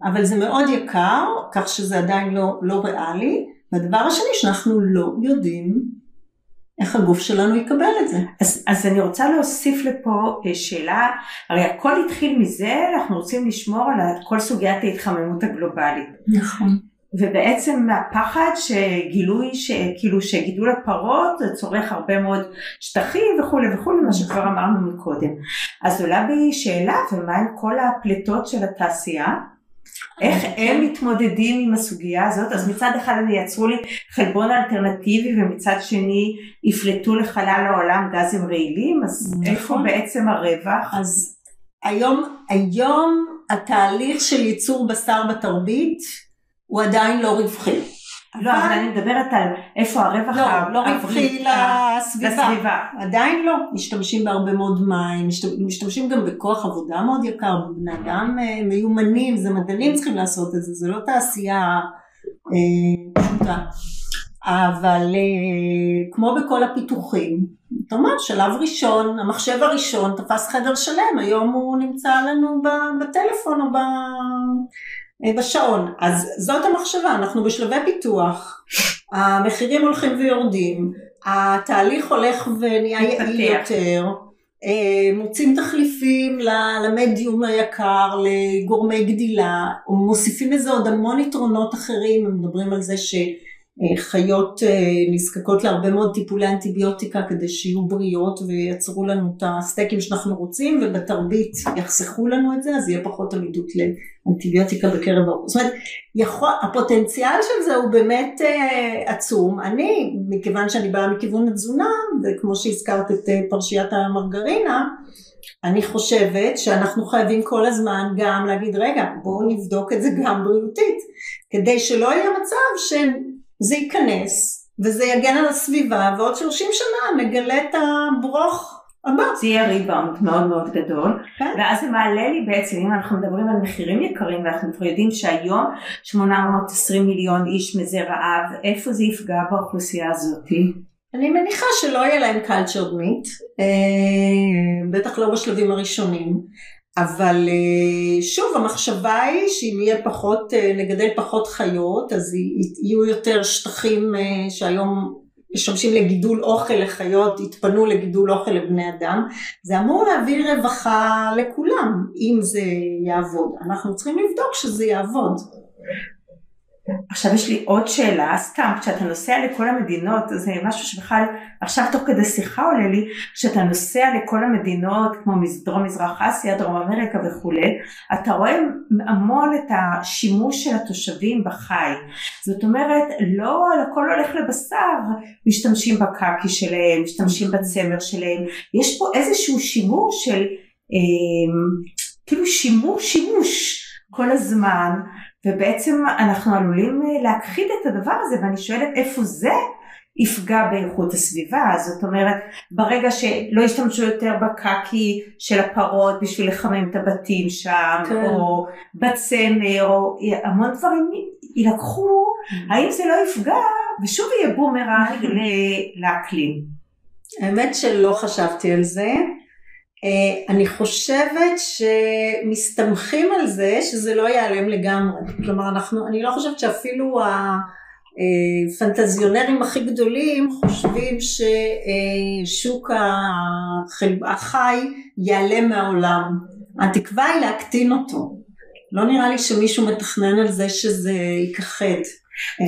אבל זה מאוד יקר, כך שזה עדיין לא, לא ריאלי. והדבר השני שאנחנו לא יודעים איך הגוף שלנו יקבל את זה. אז, אז אני רוצה להוסיף לפה אה, שאלה, הרי הכל התחיל מזה, אנחנו רוצים לשמור על כל סוגיית ההתחממות הגלובלית. נכון. ובעצם מהפחד שגילוי, כאילו שגידול הפרות צורך הרבה מאוד שטחים וכולי וכולי, מה שכבר אמרנו מקודם. אז עולה בי שאלה, ומה עם כל הפליטות של התעשייה? איך הם מתמודדים עם הסוגיה הזאת? אז מצד אחד הם ייצרו לי חלבון אלטרנטיבי ומצד שני יפלטו לחלל העולם גזים רעילים, אז נכון. איפה בעצם הרווח? אז, היום, היום התהליך של ייצור בשר בתרבית הוא עדיין לא רווחי. לא, אבל אני מדברת על איפה הרווח לא, לא רווחי לסביבה. לסביבה. עדיין לא. משתמשים בהרבה מאוד מים, משת- משתמשים גם בכוח עבודה מאוד יקר, בני אדם אה, מיומנים, זה מדענים צריכים לעשות את זה, זה לא תעשייה אה, פשוטה. אבל אה, כמו בכל הפיתוחים, אתה אומר שלב ראשון, המחשב הראשון תפס חדר שלם, היום הוא נמצא לנו בטלפון או ב... אה, בשעון. אז זאת המחשבה, אנחנו בשלבי פיתוח, המחירים הולכים ויורדים, התהליך הולך ונהיה יעיל. יותר, אה, מוצאים תחליפים למדיום היקר, לגורמי גדילה, מוסיפים לזה עוד המון יתרונות אחרים, הם מדברים על זה שחיות אה, נזקקות להרבה מאוד טיפולי אנטיביוטיקה כדי שיהיו בריאות וייצרו לנו את הסטייקים שאנחנו רוצים ובתרבית יחסכו לנו את זה אז יהיה פחות עמידות לאנטיביוטיקה בקרב האוכלוסייה. זאת אומרת, יכול, הפוטנציאל של זה הוא באמת אה, עצום. אני, מכיוון שאני באה מכיוון התזונה, וכמו שהזכרת את אה, פרשיית המרגרינה, אני חושבת שאנחנו חייבים כל הזמן גם להגיד, רגע, בואו נבדוק את זה גם בריאותית, כדי שלא יהיה מצב שזה ייכנס וזה יגן על הסביבה, ועוד 30 שנה נגלה את הברוך הבא. זה יהיה ריבאונד מאוד מאוד גדול, כן. ואז זה מעלה לי בעצם, אם אנחנו מדברים על מחירים יקרים, ואנחנו כבר יודעים שהיום 820 מיליון איש מזה רעב, איפה זה יפגע באוכלוסייה הזאתי? אני מניחה שלא יהיה להם cultured meat, אה, בטח לא בשלבים הראשונים, אבל אה, שוב המחשבה היא שאם יהיה פחות, אה, נגדל פחות חיות, אז יהיו יותר שטחים אה, שהיום משמשים לגידול אוכל לחיות, יתפנו לגידול אוכל לבני אדם, זה אמור להביא רווחה לכולם, אם זה יעבוד. אנחנו צריכים לבדוק שזה יעבוד. עכשיו יש לי עוד שאלה, סתם, כשאתה נוסע לכל המדינות, זה משהו שבכלל, עכשיו תוך כדי שיחה עולה לי, כשאתה נוסע לכל המדינות, כמו דרום מזרח אסיה, דרום אמריקה וכולי, אתה רואה המון את השימוש של התושבים בחי. זאת אומרת, לא הכל הולך לבשר, משתמשים בקקי שלהם, משתמשים בצמר שלהם, יש פה איזשהו שימוש של, אה, כאילו שימוש, שימוש כל הזמן. ובעצם אנחנו עלולים אה, להכחיד את הדבר הזה ואני שואלת איפה זה יפגע באיכות הסביבה זאת אומרת ברגע שלא ישתמשו יותר בקקי של הפרות בשביל לחמם את הבתים שם כן. או בצמר או המון דברים יילקחו האם זה לא יפגע ושוב יהיה בומרנג [laughs] לאקלים האמת שלא חשבתי על זה. אה, אני חושבת שמסתמכים על זה שזה לא ייעלם לגמרי. כלומר, אנחנו, אני לא חושבת שאפילו הפנטזיונרים הכי גדולים חושבים ששוק החי ייעלם מהעולם. התקווה היא להקטין אותו. לא נראה לי שמישהו מתכנן על זה שזה ייכחד. אה,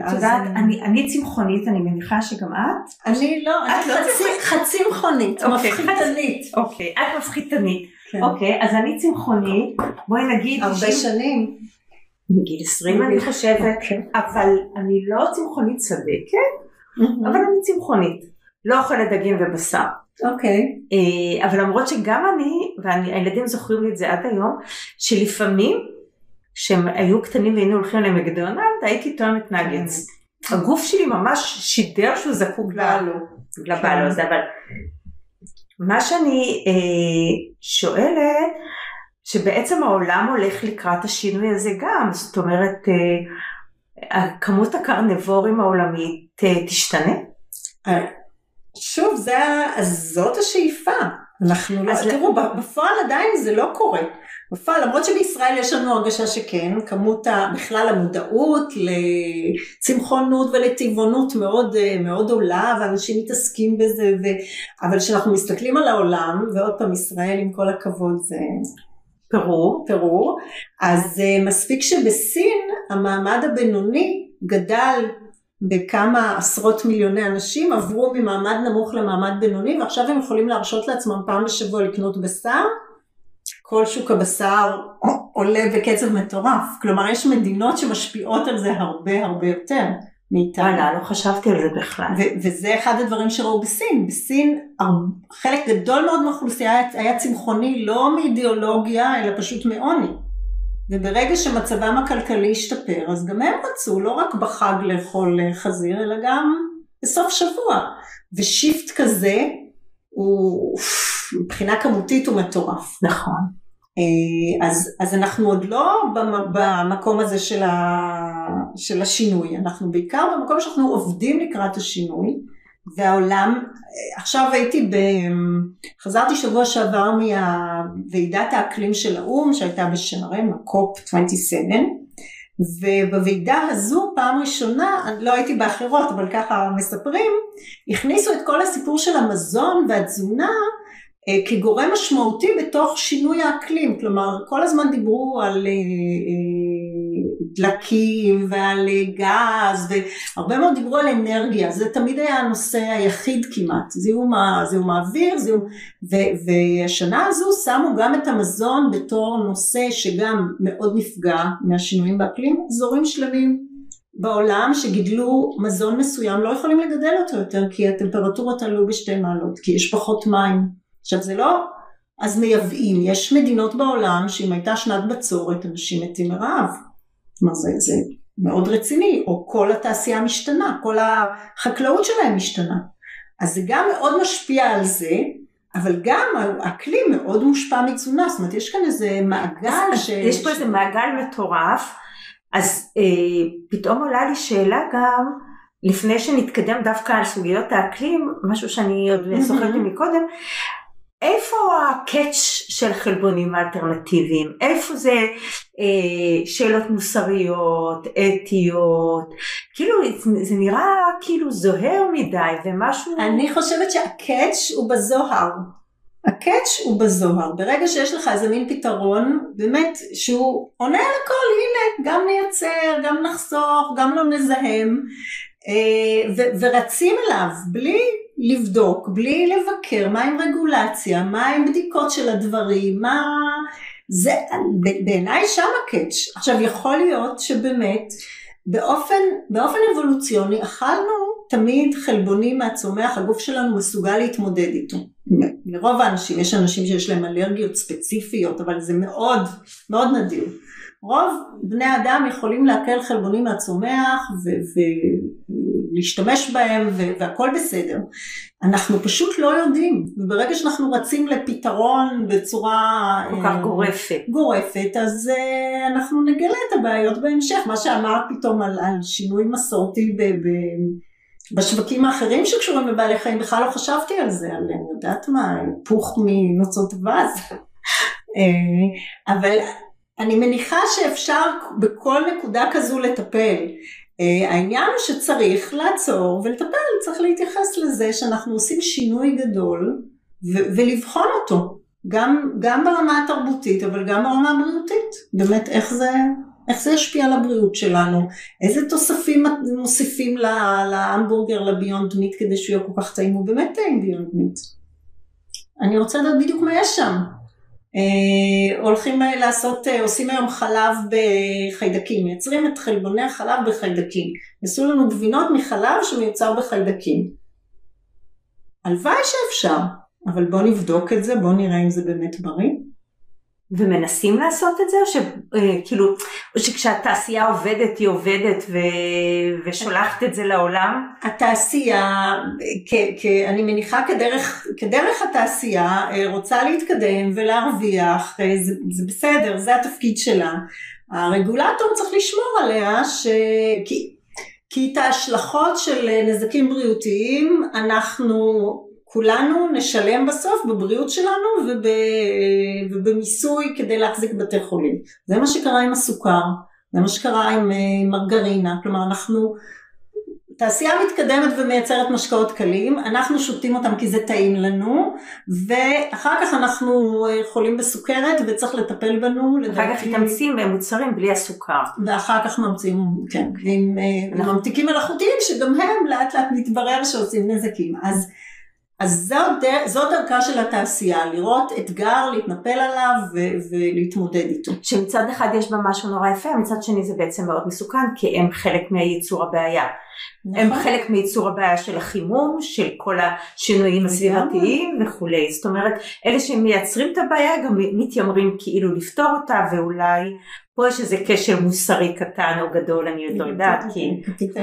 את אז יודעת אני- אני, צמחונית אני מניחה שגם את אני לא, את לא חצי, מכונית, אוקיי, מפחיתנית. אוקיי את מפחיתנית כן. אוקיי, אז אני צמחונית, בואי נגיד, הרבה שנים. בגיל 20 אני חושבת, אוקיי. אבל אני לא צמחונית צדקת, אבל אני צמחונית, לא אוכלת דגים ובשר. אוקיי. אה, אבל למרות שגם אני, והילדים זוכרים לי את זה עד היום, שלפעמים כשהם היו קטנים והיינו הולכים למקדונלד, הייתי טועמת נגץ. הגוף שלי ממש שידר שהוא זקוק בא לו. לבא לו זה, אבל מה שאני אה, שואלת, שבעצם העולם הולך לקראת השינוי הזה גם, זאת אומרת, אה, כמות הקרנבורים העולמית אה, תשתנה? אה, שוב, זה, זאת השאיפה. אנחנו לא, תראו, בפועל עדיין זה לא קורה. בפועל, למרות שבישראל יש לנו הרגשה שכן, כמות ה, בכלל המודעות לצמחונות ולטבעונות מאוד, אה, מאוד עולה, ואנשים מתעסקים בזה, ו... אבל כשאנחנו מסתכלים על העולם, ועוד פעם ישראל עם כל הכבוד זה פירור. פירור, אז uh, מספיק שבסין המעמד הבינוני גדל בכמה עשרות מיליוני אנשים, עברו ממעמד נמוך למעמד בינוני, ועכשיו הם יכולים להרשות לעצמם פעם בשבוע לקנות בשר. כל שוק הבשר עולה בקצב מטורף. כלומר, יש מדינות שמשפיעות על זה הרבה הרבה יותר מאיתנו. וואלה, לא חשבתי על זה בכלל. וזה אחד הדברים שראו בסין. בסין חלק גדול מאוד מהאוכלוסייה היה צמחוני לא מאידיאולוגיה אלא פשוט מעוני. וברגע שמצבם הכלכלי השתפר אז גם הם רצו לא רק בחג לאכול חזיר אלא גם בסוף שבוע. ושיפט כזה הוא מבחינה כמותית הוא מטורף. נכון. אה, אז, אז אנחנו עוד לא במקום הזה של, ה, של השינוי, אנחנו בעיקר במקום שאנחנו עובדים לקראת השינוי, והעולם, עכשיו הייתי, ב, חזרתי שבוע שעבר מוועידת האקלים של האו"ם שהייתה בשערים, הקופ 27, ובוועידה הזו פעם ראשונה, לא הייתי באחרות אבל ככה מספרים, הכניסו את כל הסיפור של המזון והתזונה אה, כגורם משמעותי בתוך שינוי האקלים, כלומר כל הזמן דיברו על אה, אה, דלקים ועל גז והרבה מאוד דיברו על אנרגיה, זה תמיד היה הנושא היחיד כמעט, זיהום, זיהום האוויר, זיהום, ו, והשנה הזו שמו גם את המזון בתור נושא שגם מאוד נפגע מהשינויים באקלים, אזורים שלמים בעולם שגידלו מזון מסוים לא יכולים לגדל אותו יותר כי הטמפרטורות עלו בשתי מעלות, כי יש פחות מים עכשיו זה לא, אז מייבאים, יש מדינות בעולם שאם הייתה שנת בצורת אנשים מתים מרעב, כלומר זה, זה מאוד רציני, או כל התעשייה משתנה, כל החקלאות שלהם משתנה, אז זה גם מאוד משפיע על זה, אבל גם האקלים מאוד מושפע מתזונה, זאת אומרת יש כאן איזה מעגל ש... יש פה איזה מעגל מטורף, אז אה, פתאום עולה לי שאלה גם, לפני שנתקדם דווקא על סוגיות האקלים, משהו שאני עוד זוכרת מקודם, איפה הקאץ' של חלבונים אלטרנטיביים? איפה זה אה, שאלות מוסריות, אתיות? כאילו זה נראה כאילו זוהר מדי ומשהו... אני חושבת שהקאץ' הוא בזוהר. הקאץ' הוא בזוהר. ברגע שיש לך איזה מין פתרון, באמת, שהוא עונה על הכל, הנה, גם נייצר, גם נחסוך, גם לא נזהם, ו- ורצים אליו בלי לבדוק, בלי לבקר, מה עם רגולציה, מה עם בדיקות של הדברים, מה... זה בעיניי שם הקאץ'. עכשיו יכול להיות שבאמת באופן, באופן אבולוציוני אכלנו תמיד חלבונים מהצומח, הגוף שלנו מסוגל להתמודד איתו. לרוב האנשים, יש אנשים שיש להם אלרגיות ספציפיות, אבל זה מאוד מאוד נדיר. רוב בני אדם יכולים לעכל חלבונים מהצומח ולהשתמש בהם והכל בסדר. אנחנו פשוט לא יודעים, וברגע שאנחנו רצים לפתרון בצורה כל כך גורפת, גורפת אז uh, אנחנו נגלה את הבעיות בהמשך. מה שאמרת פתאום על, על שינוי מסורתי ב, ב, בשווקים האחרים שקשורים לבעלי חיים, בכלל לא חשבתי על זה, על אני יודעת מה, היפוך מנוצות אבז. [laughs] אה, אבל אני מניחה שאפשר בכל נקודה כזו לטפל. Uh, העניין הוא שצריך לעצור ולטפל, צריך להתייחס לזה שאנחנו עושים שינוי גדול ו- ולבחון אותו, גם, גם ברמה התרבותית אבל גם ברמה הבריאותית, באמת איך זה, איך זה ישפיע על הבריאות שלנו, איזה תוספים מוסיפים להמבורגר, לביונד מיט כדי שהוא יהיה כל כך טעים, הוא באמת טעים ביונד מיט. אני רוצה לדעת בדיוק מה יש שם. אה, הולכים לעשות, אה, עושים היום חלב בחיידקים, מייצרים את חלבוני החלב בחיידקים. עשו לנו גבינות מחלב שמיוצר בחיידקים. הלוואי שאפשר, אבל בואו נבדוק את זה, בואו נראה אם זה באמת בריא. ומנסים לעשות את זה, או שכאילו, או שכשהתעשייה עובדת היא עובדת ו... ושולחת את זה לעולם? התעשייה, כ... כ... אני מניחה כדרך, כדרך התעשייה, אה, רוצה להתקדם ולהרוויח, אה, זה, זה בסדר, זה התפקיד שלה. הרגולטור צריך לשמור עליה, ש... כי, כי את ההשלכות של נזקים בריאותיים אנחנו כולנו נשלם בסוף בבריאות שלנו וב, ובמיסוי כדי להחזיק בתי חולים. זה מה שקרה עם הסוכר, זה מה שקרה עם מרגרינה, כלומר אנחנו, תעשייה מתקדמת ומייצרת משקאות קלים, אנחנו שותים אותם כי זה טעים לנו, ואחר כך אנחנו חולים בסוכרת וצריך לטפל בנו. אחר כך מתאמצים במוצרים בלי הסוכר. ואחר כך ממציאים, כן, עם ממתיקים מלאכותיים שגם הם לאט לאט מתברר שעושים נזקים. אז אז זו, זו דרכה של התעשייה, לראות אתגר, להתנפל עליו ו- ולהתמודד איתו. שמצד אחד יש בה משהו נורא יפה, מצד שני זה בעצם מאוד מסוכן, כי הם חלק מייצור הבעיה. נכון. הם חלק מייצור הבעיה של החימום, של כל השינויים הסביבתיים וכולי. זאת אומרת, אלה שמייצרים את הבעיה גם מתיימרים כאילו לפתור אותה, ואולי פה יש איזה קשר מוסרי קטן או גדול, אני עוד לא יודעת, כי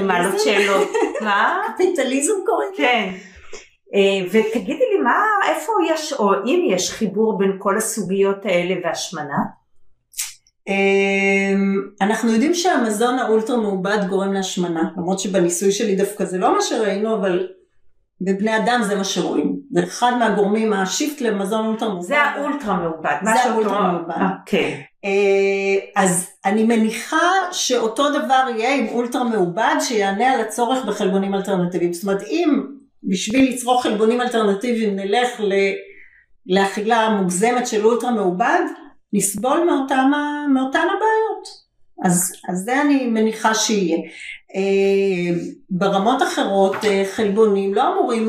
מעלות שאלות. מה? קפיטליזם קוראים. כן. אה, ותגידי לי מה, איפה יש, או אם יש חיבור בין כל הסוגיות האלה והשמנה? אמ, אנחנו יודעים שהמזון האולטרה מעובד גורם להשמנה, למרות שבניסוי שלי דווקא זה לא מה שראינו, אבל בבני אדם זה מה שרואים. זה אחד מהגורמים, השיפט למזון אולטרה מעובד. זה האולטרה מעובד. זה האולטרה מעובד. כן. אז אני מניחה שאותו דבר יהיה עם אולטרה מעובד שיענה על הצורך בחלבונים אלטרנטיביים. זאת אומרת אם בשביל לצרוך חלבונים אלטרנטיביים נלך לאכילה מוגזמת של אולטרה מעובד, נסבול מאותם, מאותן הבעיות. אז, אז זה אני מניחה שיהיה. אה, ברמות אחרות אה, חלבונים לא אמורים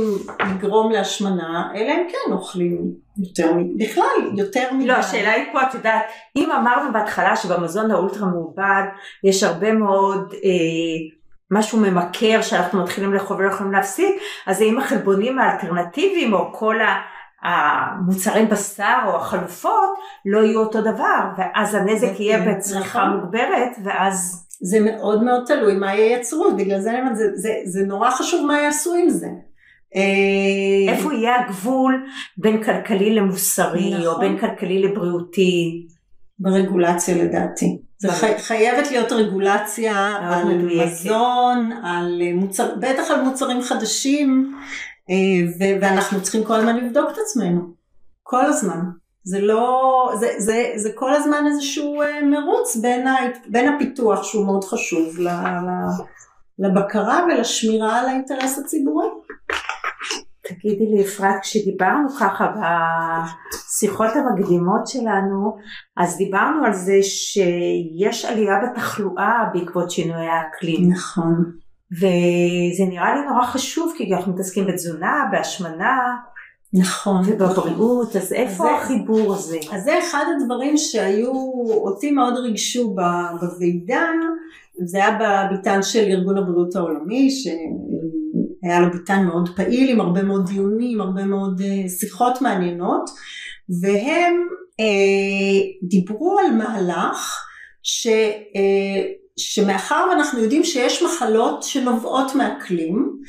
לגרום להשמנה, אלא אם כן אוכלים יותר, בכלל יותר מדי. לא, השאלה היא פה, את יודעת, אם אמרנו בהתחלה שבמזון האולטרה מעובד יש הרבה מאוד אה, משהו ממכר שאנחנו מתחילים לאכול ולא יכולים להפסיק, אז האם החלבונים האלטרנטיביים או כל המוצרי בשר או החלופות לא יהיו אותו דבר, ואז הנזק יהיה בצריכה נכון. מוגברת, ואז... זה מאוד מאוד תלוי מה ייצרו, בגלל זה אני אומרת, זה, זה, זה נורא חשוב מה יעשו עם זה. אה, איפה יהיה הגבול בין כלכלי למוסרי, נכון. או בין כלכלי לבריאותי? ברגולציה לדעתי. זה חי, חייבת להיות רגולציה על מזון, על מוצר, בטח על מוצרים חדשים, אה, ואנחנו צריכים כל הזמן לבדוק את עצמנו. כל הזמן. זה לא, זה, זה, זה כל הזמן איזשהו אה, מרוץ בין, ה, בין הפיתוח שהוא מאוד חשוב לבקרה ולשמירה על האינטרס הציבורי. תגידי לי אפרת, כשדיברנו ככה בשיחות המקדימות שלנו, אז דיברנו על זה שיש עלייה בתחלואה בעקבות שינויי האקלים. נכון. וזה נראה לי נורא חשוב, כי אנחנו מתעסקים בתזונה, בהשמנה. נכון. ובבריאות, אז איפה זה, החיבור הזה? אז זה אחד הדברים שהיו, אותי מאוד ריגשו בוועידה, זה היה בביתן של ארגון הבריאות העולמי, שהיה לו ביתן מאוד פעיל עם הרבה מאוד דיונים, הרבה מאוד uh, שיחות מעניינות, והם uh, דיברו על מהלך ש... Uh, שמאחר ואנחנו יודעים שיש מחלות שנובעות מאקלים,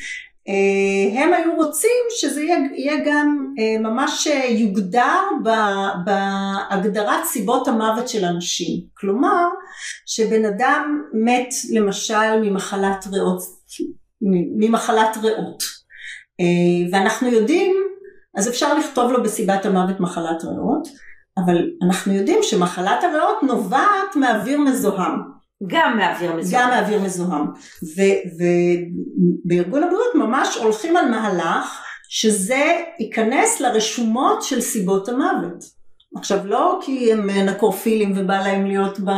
אה, הם היו רוצים שזה יהיה, יהיה גם אה, ממש יוגדר בהגדרת סיבות המוות של אנשים. כלומר, שבן אדם מת למשל ממחלת ריאות, ממחלת ריאות. אה, ואנחנו יודעים, אז אפשר לכתוב לו בסיבת המוות מחלת ריאות, אבל אנחנו יודעים שמחלת הריאות נובעת מאוויר מזוהם. גם מאוויר מזוהם. גם מאוויר מזוהם. ובארגון הבריאות ממש הולכים על מהלך שזה ייכנס לרשומות של סיבות המוות. עכשיו לא כי הם נקרופילים ובא להם להיות ב...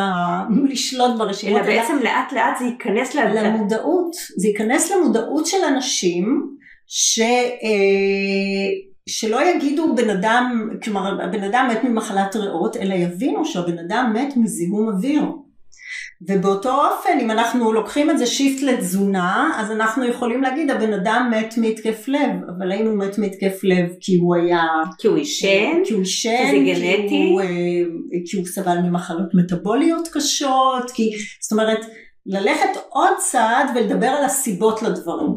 לשלוט ברשימות, אלא בעצם לאט לאט זה ייכנס למודעות, זה ייכנס למודעות של אנשים ש... אה, שלא יגידו בן אדם, כלומר הבן אדם מת ממחלת ריאות, אלא יבינו שהבן אדם מת מזיהום אוויר. ובאותו אופן אם אנחנו לוקחים את זה שיפט לתזונה אז אנחנו יכולים להגיד הבן אדם מת מהתקף לב. אבל האם הוא מת מהתקף לב כי הוא היה כי הוא עישן? כי הוא עישן כי זה גנטי? כי הוא, אה, כי הוא סבל ממחלות מטבוליות קשות כי זאת אומרת ללכת עוד צעד ולדבר על הסיבות לדברים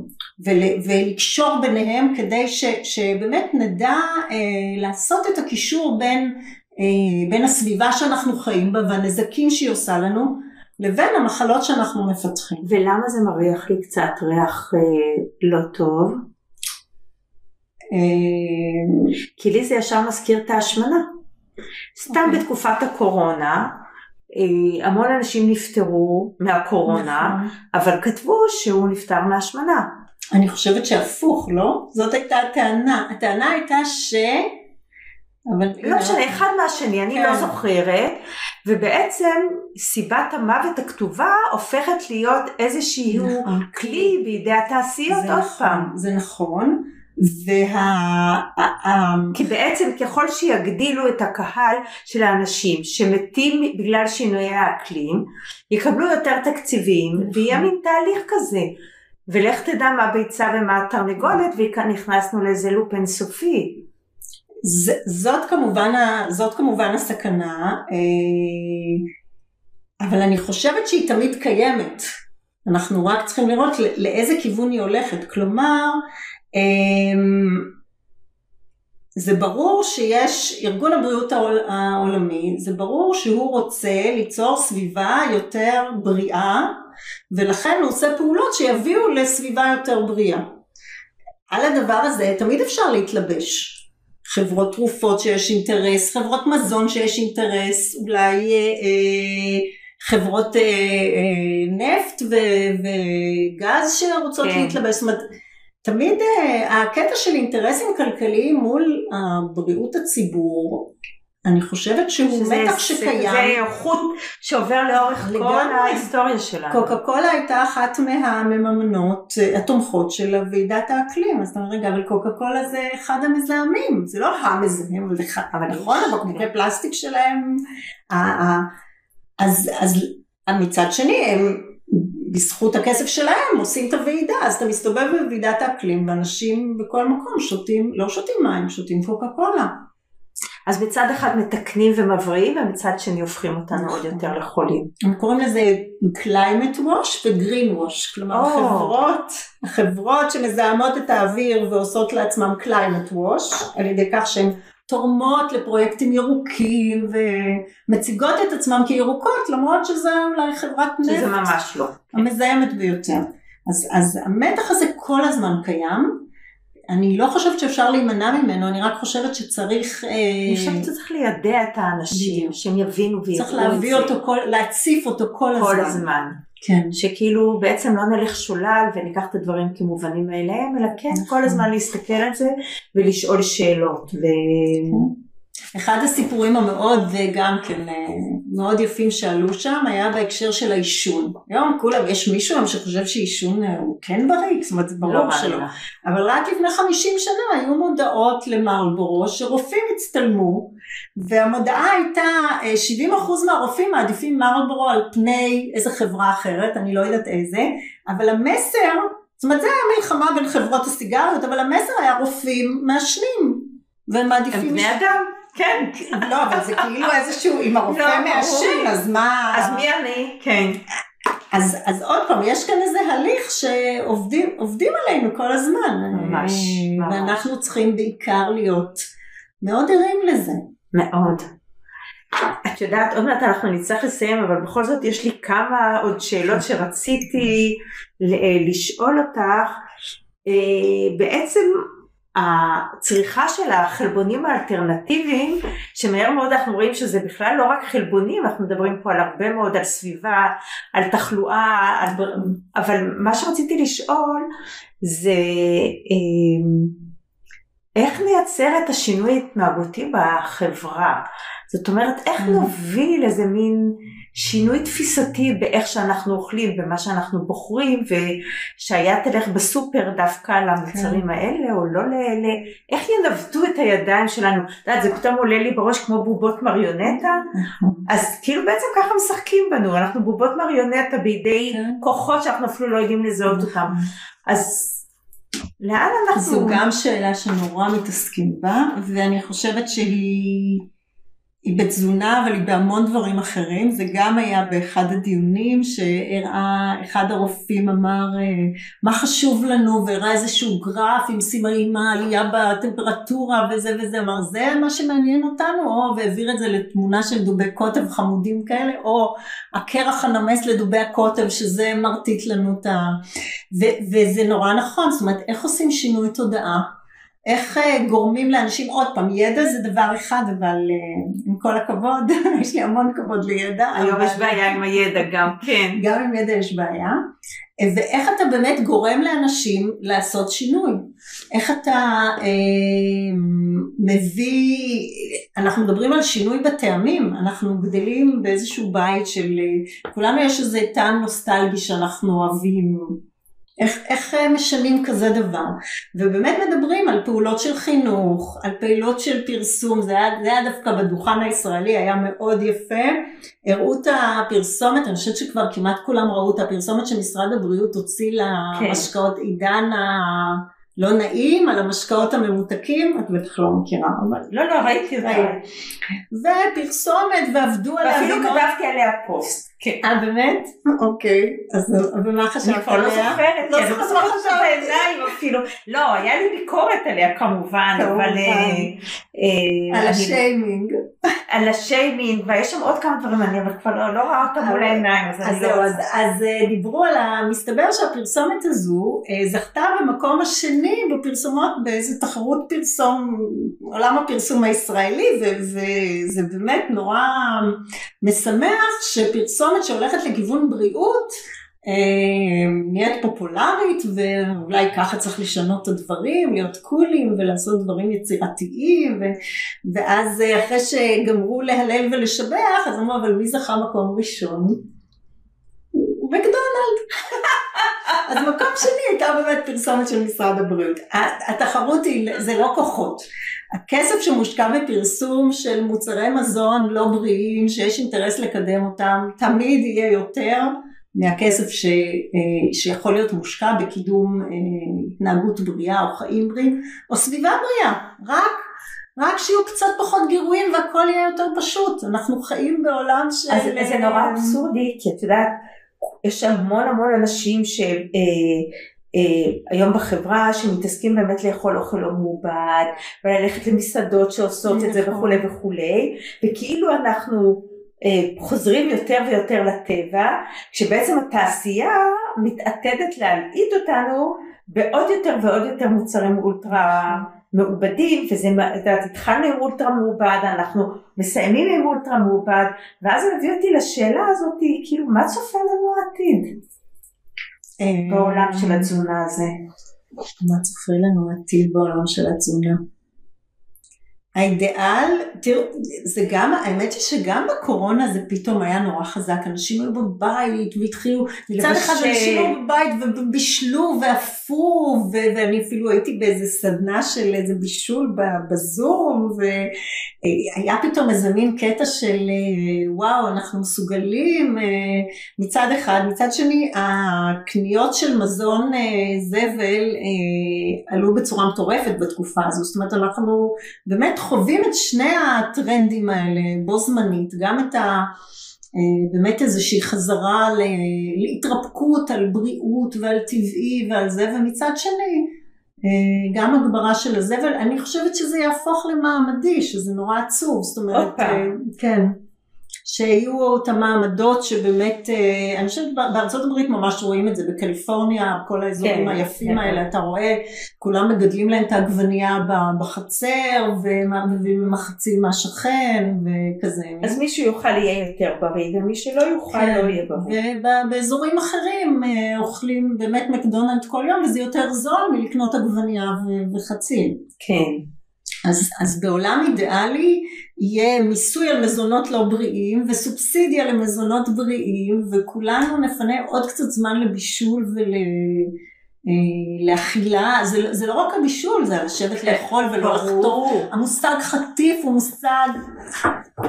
ול, ולקשור ביניהם כדי ש, שבאמת נדע אה, לעשות את הקישור בין, אה, בין הסביבה שאנחנו חיים בה והנזקים שהיא עושה לנו לבין המחלות שאנחנו מפתחים. ולמה זה מריח לי קצת ריח אה, לא טוב? אה... כי לי זה ישר מזכיר את ההשמנה. סתם okay. אוקיי. בתקופת הקורונה, אה, המון אנשים נפטרו מהקורונה, נכון. אבל כתבו שהוא נפטר מהשמנה. אני חושבת שהפוך, לא? זאת הייתה הטענה. הטענה הייתה ש... אבל לא משנה, אחד מהשני, אני לא כן. לא זוכרת, ובעצם סיבת המוות הכתובה הופכת להיות איזשהו נכון. כלי בידי התעשיות עוד נכון, פעם. זה נכון, וה... כי בעצם ככל שיגדילו את הקהל של האנשים שמתים בגלל שינויי האקלים, יקבלו יותר תקציבים ויהיה מין תהליך כזה. ולך תדע מה ביצה ומה התרנגולת וכאן נכנסנו לאיזה לופ אינסופי. זאת כמובן, זאת כמובן הסכנה, אבל אני חושבת שהיא תמיד קיימת. אנחנו רק צריכים לראות לאיזה כיוון היא הולכת. כלומר, אמ, זה ברור שיש, ארגון הבריאות העולמי, זה ברור שהוא רוצה ליצור סביבה יותר בריאה, ולכן הוא עושה פעולות שיביאו לסביבה יותר בריאה. על הדבר הזה תמיד אפשר להתלבש. חברות תרופות שיש אינטרס, חברות מזון שיש אינטרס, אולי אה, אה, חברות אה, אה, נפט ו, וגז שרוצות כן. להתלבש, זאת אומרת, תמיד אה, הקטע של אינטרסים כלכליים מול בריאות הציבור, אני חושבת שהוא שזה, מתח שקיים. זה חוט שעובר לאורך. כל ההיסטוריה שלנו. קוקה קולה הייתה אחת מהמממנות אה, התומכות של ועידת האקלים. אז אתה אומר, רגע, אבל קוקה קולה זה אחד המזהמים, זה לא המזהם, אבל נכון, הבקבוקי פלסטיק שלהם. אז, אז מצד שני, הם בזכות הכסף שלהם עושים את הוועידה, אז אתה מסתובב בוועידת האקלים ואנשים בכל מקום שותים, לא שותים מים, שותים קוקה קולה. אז מצד אחד מתקנים ומבריאים ומצד שני הופכים אותנו עוד יותר לחולים. הם קוראים לזה climate wash ו-green wash, כלומר oh. החברות, החברות שמזהמות את האוויר ועושות לעצמם climate wash על ידי כך שהן תורמות לפרויקטים ירוקים ומציגות את עצמם כירוקות למרות שזה אולי חברת נפט. שזה ממש לא. המזהמת ביותר. אז, אז המתח הזה כל הזמן קיים. אני לא חושבת שאפשר להימנע ממנו, אני רק חושבת שצריך... אה, אני חושבת שצריך לידע את האנשים, שהם יבינו ויראו את זה. צריך להביא אותו, כל, להציף אותו כל הזמן. כל הזמן. כן. שכאילו בעצם לא נלך שולל וניקח את הדברים כמובנים מאליהם, אלא כן, כל הזמן להסתכל על זה ולשאול שאלות. ו... כן. אחד הסיפורים המאוד גם כן אה, מאוד יפים שעלו שם היה בהקשר של העישון. היום כולם, יש מישהו היום שחושב שעישון אה, הוא כן בריא, זאת אומרת זה ברור לא שלא. אבל רק לפני 50 שנה היו מודעות למרלבורו שרופאים הצטלמו והמודעה הייתה 70% אה, מהרופאים מעדיפים מרלבורו על פני איזה חברה אחרת, אני לא יודעת איזה, אבל המסר, זאת אומרת זה היה מלחמה בין חברות הסיגריות, אבל המסר היה רופאים מעשנים. והם מעדיפים... הם בני אדם. כן. לא, אבל זה כאילו איזשהו, אם הרופא לא, מעשן, אז מה... אז מי אני? כן. אז, אז עוד פעם, יש כאן איזה הליך שעובדים עלינו כל הזמן. ממש, ממש. ואנחנו צריכים בעיקר להיות מאוד ערים לזה. מאוד. את יודעת, עוד מעט אנחנו נצטרך לסיים, אבל בכל זאת יש לי כמה עוד שאלות שרציתי לשאול אותך. אה, בעצם הצריכה של החלבונים האלטרנטיביים, שמהר מאוד אנחנו רואים שזה בכלל לא רק חלבונים, אנחנו מדברים פה על הרבה מאוד, על סביבה, על תחלואה, על... אבל מה שרציתי לשאול זה אמ, איך נייצר את השינוי ההתנהגותי בחברה? זאת אומרת, איך mm. נוביל איזה מין שינוי תפיסתי באיך שאנחנו אוכלים, במה שאנחנו בוחרים, ושהיה תלך בסופר דווקא למוצרים כן. האלה, או לא לאלה, איך ינווטו את הידיים שלנו. את יודעת, זה פתאום עולה לי בראש כמו בובות מריונטה. [laughs] אז כאילו בעצם ככה משחקים בנו, אנחנו בובות מריונטה בידי כן. כוחות שאנחנו אפילו לא יודעים לזהות אותם. נכון. אז לאן אנחנו... זו גם שאלה שנורא מתעסקים בה, ואני חושבת שהיא... היא בתזונה אבל היא בהמון דברים אחרים, זה גם היה באחד הדיונים שהראה, אחד הרופאים אמר אה, מה חשוב לנו? והראה איזשהו גרף עם סימאים העלייה בטמפרטורה? וזה וזה, אמר זה מה שמעניין אותנו, או והעביר את זה לתמונה של דובי קוטב חמודים כאלה, או הקרח הנמס לדובי הקוטב שזה מרטיט לנו את ה... ו- וזה נורא נכון, זאת אומרת איך עושים שינוי תודעה איך אה, גורמים לאנשים, עוד פעם, ידע זה דבר אחד, אבל אה, עם כל הכבוד, [laughs] יש לי המון כבוד לידע. היום אבל... יש בעיה עם הידע גם, כן. [laughs] גם עם ידע יש בעיה. אה, ואיך אתה באמת גורם לאנשים לעשות שינוי. איך אתה אה, מביא, אנחנו מדברים על שינוי בטעמים, אנחנו גדלים באיזשהו בית של, כולנו יש איזה טעם נוסטלגי שאנחנו אוהבים. איך, איך משנים כזה דבר? ובאמת מדברים על פעולות של חינוך, על פעילות של פרסום, זה היה, זה היה דווקא בדוכן הישראלי, היה מאוד יפה. הראו את הפרסומת, אני חושבת שכבר כמעט כולם ראו את הפרסומת שמשרד הבריאות הוציא למשקאות כן. עידן ה... לא נעים, על המשקאות הממותקים, את בטח לא מכירה, אבל... לא, לא, ראיתי אותה. ופרסומת, ועבדו עליה. ואפילו כתבתי עליה פוסט. כן. אה, באמת? אוקיי. אז ומה חשבת עליה? אני כבר לא זוכרת, לא זוכרת את העיניים אפילו. לא, היה לי ביקורת עליה כמובן, אבל... אה, אה, על השיימינג. על השיימינג, ויש שם עוד כמה דברים, אני אבל כבר לא, לא רואה אותם מול העיניים, אז אני לא... אז דיברו על ה... מסתבר שהפרסומת הזו זכתה במקום השני בפרסומות באיזה תחרות פרסום, עולם הפרסום הישראלי, וזה באמת נורא משמח שפרסומת שהולכת לכיוון בריאות אה, נהיית פופולרית ואולי ככה צריך לשנות את הדברים, להיות קולים ולעשות דברים יצירתיים ו, ואז אה, אחרי שגמרו להלל ולשבח אז אמרו אבל מי זכה מקום ראשון? מקדונלד. [laughs] אז מקום שני הייתה באמת פרסומת של משרד הבריאות. התחרות היא, זה לא כוחות. הכסף שמושקע בפרסום של מוצרי מזון לא בריאים, שיש אינטרס לקדם אותם, תמיד יהיה יותר מהכסף ש, אה, שיכול להיות מושקע בקידום אה, התנהגות בריאה או חיים בריאים או סביבה בריאה. רק רק שיהיו קצת פחות גירויים והכל יהיה יותר פשוט. אנחנו חיים בעולם של... אז זה נורא אבסורדי, כי את יודעת, יש המון המון אנשים שהיום אה, אה, בחברה שמתעסקים באמת לאכול אוכל לא מעובד וללכת למסעדות שעושות את זה נכון. וכולי וכולי וכאילו אנחנו אה, חוזרים יותר ויותר לטבע כשבעצם התעשייה מתעתדת להלעיט אותנו בעוד יותר ועוד יותר מוצרים אולטרה מעובדים, וזה, את יודעת, התחלנו עם אולטרה מעובד, אנחנו מסיימים עם אולטרה מעובד, ואז זה מביא אותי לשאלה הזאת, כאילו, מה צופה לנו העתיד בעולם של התזונה הזה? מה צופה לנו העתיד בעולם של התזונה? האידיאל, תראו, זה גם, האמת היא שגם בקורונה זה פתאום היה נורא חזק, אנשים היו בבית והתחילו, מצד אחד אנשים היו בבית ובישלו ואפו, ואני אפילו הייתי באיזה סדנה של איזה בישול בזום, והיה פתאום איזה מין קטע של וואו, אנחנו מסוגלים מצד אחד, מצד שני הקניות של מזון זבל עלו בצורה מטורפת בתקופה הזו, זאת אומרת אנחנו באמת חווים את שני הטרנדים האלה בו זמנית, גם את ה... אה, באמת איזושהי חזרה להתרפקות על בריאות ועל טבעי ועל זה, ומצד שני אה, גם הגברה של הזבל, אני חושבת שזה יהפוך למעמדי, שזה נורא עצוב, זאת אומרת, אה, כן. שיהיו את המעמדות שבאמת, אה, אני חושבת בארצות הברית ממש רואים את זה, בקליפורניה, כל האזורים כן, היפים כן. האלה, אתה רואה, כולם מגדלים להם את העגבנייה בחצר, ומחצים מהשכן, וכזה. אז מי שיוכל יהיה יותר בריא, ומי שלא יוכל כן. לא יהיה בריא. ובאזורים אחרים אה, אוכלים באמת מקדונלד כל יום, וזה יותר זול מלקנות עגבנייה וחצים. כן. אז, אז בעולם אידיאלי יהיה מיסוי על מזונות לא בריאים וסובסידיה למזונות בריאים וכולנו נפנה עוד קצת זמן לבישול ולאכילה, אה, זה, זה לא רק הבישול, זה לשבת לאכול ולא לחתור. המושג חטיף הוא מושג,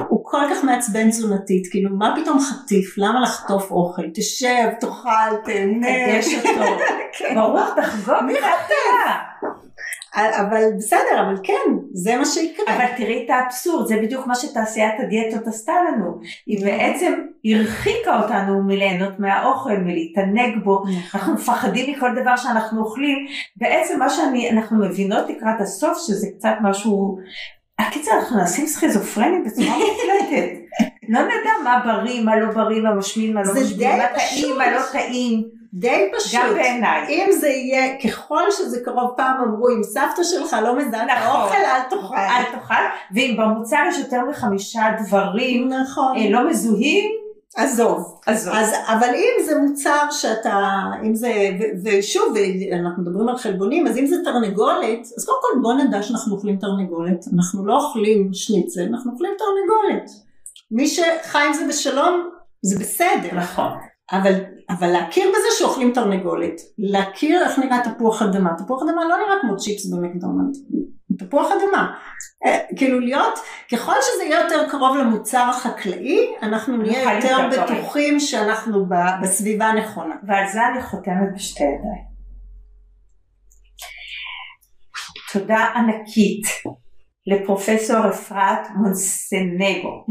הוא כל כך מעצבן תזונתית, כאילו מה פתאום חטיף, למה לחטוף אוכל, תשב, תאכל, תהנה. תקדש אותו. [laughs] ברור, תחגוג. מי חטף? אבל בסדר, אבל כן, זה מה שיקרה. אבל תראי את האבסורד, זה בדיוק מה שתעשיית הדיאטות עשתה לנו. היא בעצם הרחיקה אותנו מליהנות מהאוכל, מלהתענג בו. נכון. אנחנו מפחדים מכל דבר שאנחנו אוכלים. בעצם מה שאנחנו מבינות לקראת הסוף, שזה קצת משהו... הקיצר, אנחנו נעשים סכיזופרנים בצורה מוחלטת. [laughs] לא נדע מה בריא, מה לא בריא, מה משמין, מה לא משמין, מה טעים, מה לא טעים. די פשוט. גם בעיניי. אם זה יהיה, ככל שזה קרוב, פעם אמרו, אם סבתא שלך לא מזהה נכון. האוכל, אל תאכל. אל תאכל, ואם במוצר יש יותר מחמישה דברים נכון. אה, לא מזוהים, עזוב. עזוב. אז, אבל אם זה מוצר שאתה, אם זה, ו, ושוב, אנחנו מדברים על חלבונים, אז אם זה תרנגולת, אז קודם כל בוא נדע שאנחנו אוכלים תרנגולת, אנחנו לא אוכלים שניצל, אנחנו אוכלים תרנגולת. מי שחי עם זה בשלום, זה בסדר. נכון. אבל אבל להכיר בזה שאוכלים תרנגולת, להכיר איך נראה תפוח אדמה, תפוח אדמה לא נראה כמו צ'יפס במקדונלד, תפוח אדמה, אה, כאילו להיות, ככל שזה יהיה יותר קרוב למוצר החקלאי, אנחנו נהיה יותר בטוחים שאנחנו בסביבה הנכונה. ועל זה אני חותמת בשתי ידיים. תודה ענקית לפרופסור אפרת מונסנגו.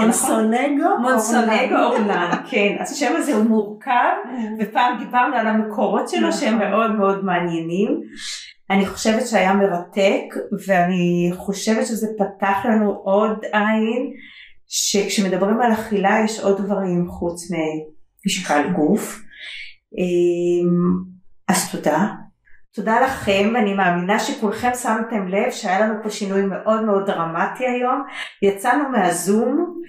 מונסונגו? מונסונגו אורלן, כן. אז השם הזה הוא מורכב, ופעם דיברנו על המקורות שלו שהם נכון. מאוד מאוד מעניינים. אני חושבת שהיה מרתק, ואני חושבת שזה פתח לנו עוד עין, שכשמדברים על אכילה יש עוד דברים חוץ ממשקל גוף. אמ, אז תודה. תודה לכם, אני מאמינה שכולכם שמתם לב שהיה לנו פה שינוי מאוד מאוד דרמטי היום. יצאנו מהזום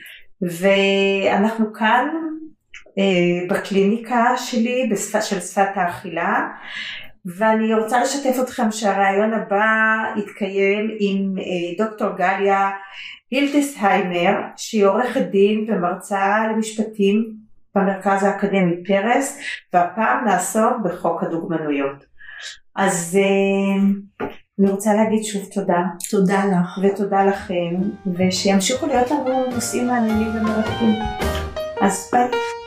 ואנחנו כאן אה, בקליניקה שלי בשפת, של שפת האכילה ואני רוצה לשתף אתכם שהרעיון הבא יתקיים עם אה, דוקטור גליה הילדסהיימר שהיא עורכת דין ומרצה למשפטים במרכז האקדמי פרס והפעם נעסוק בחוק הדוגמנויות. אז אה, אני רוצה להגיד שוב תודה. תודה לך. ותודה לכם, ושימשיכו להיות לנו נושאים מעניינים ומרתקים. אז ביי.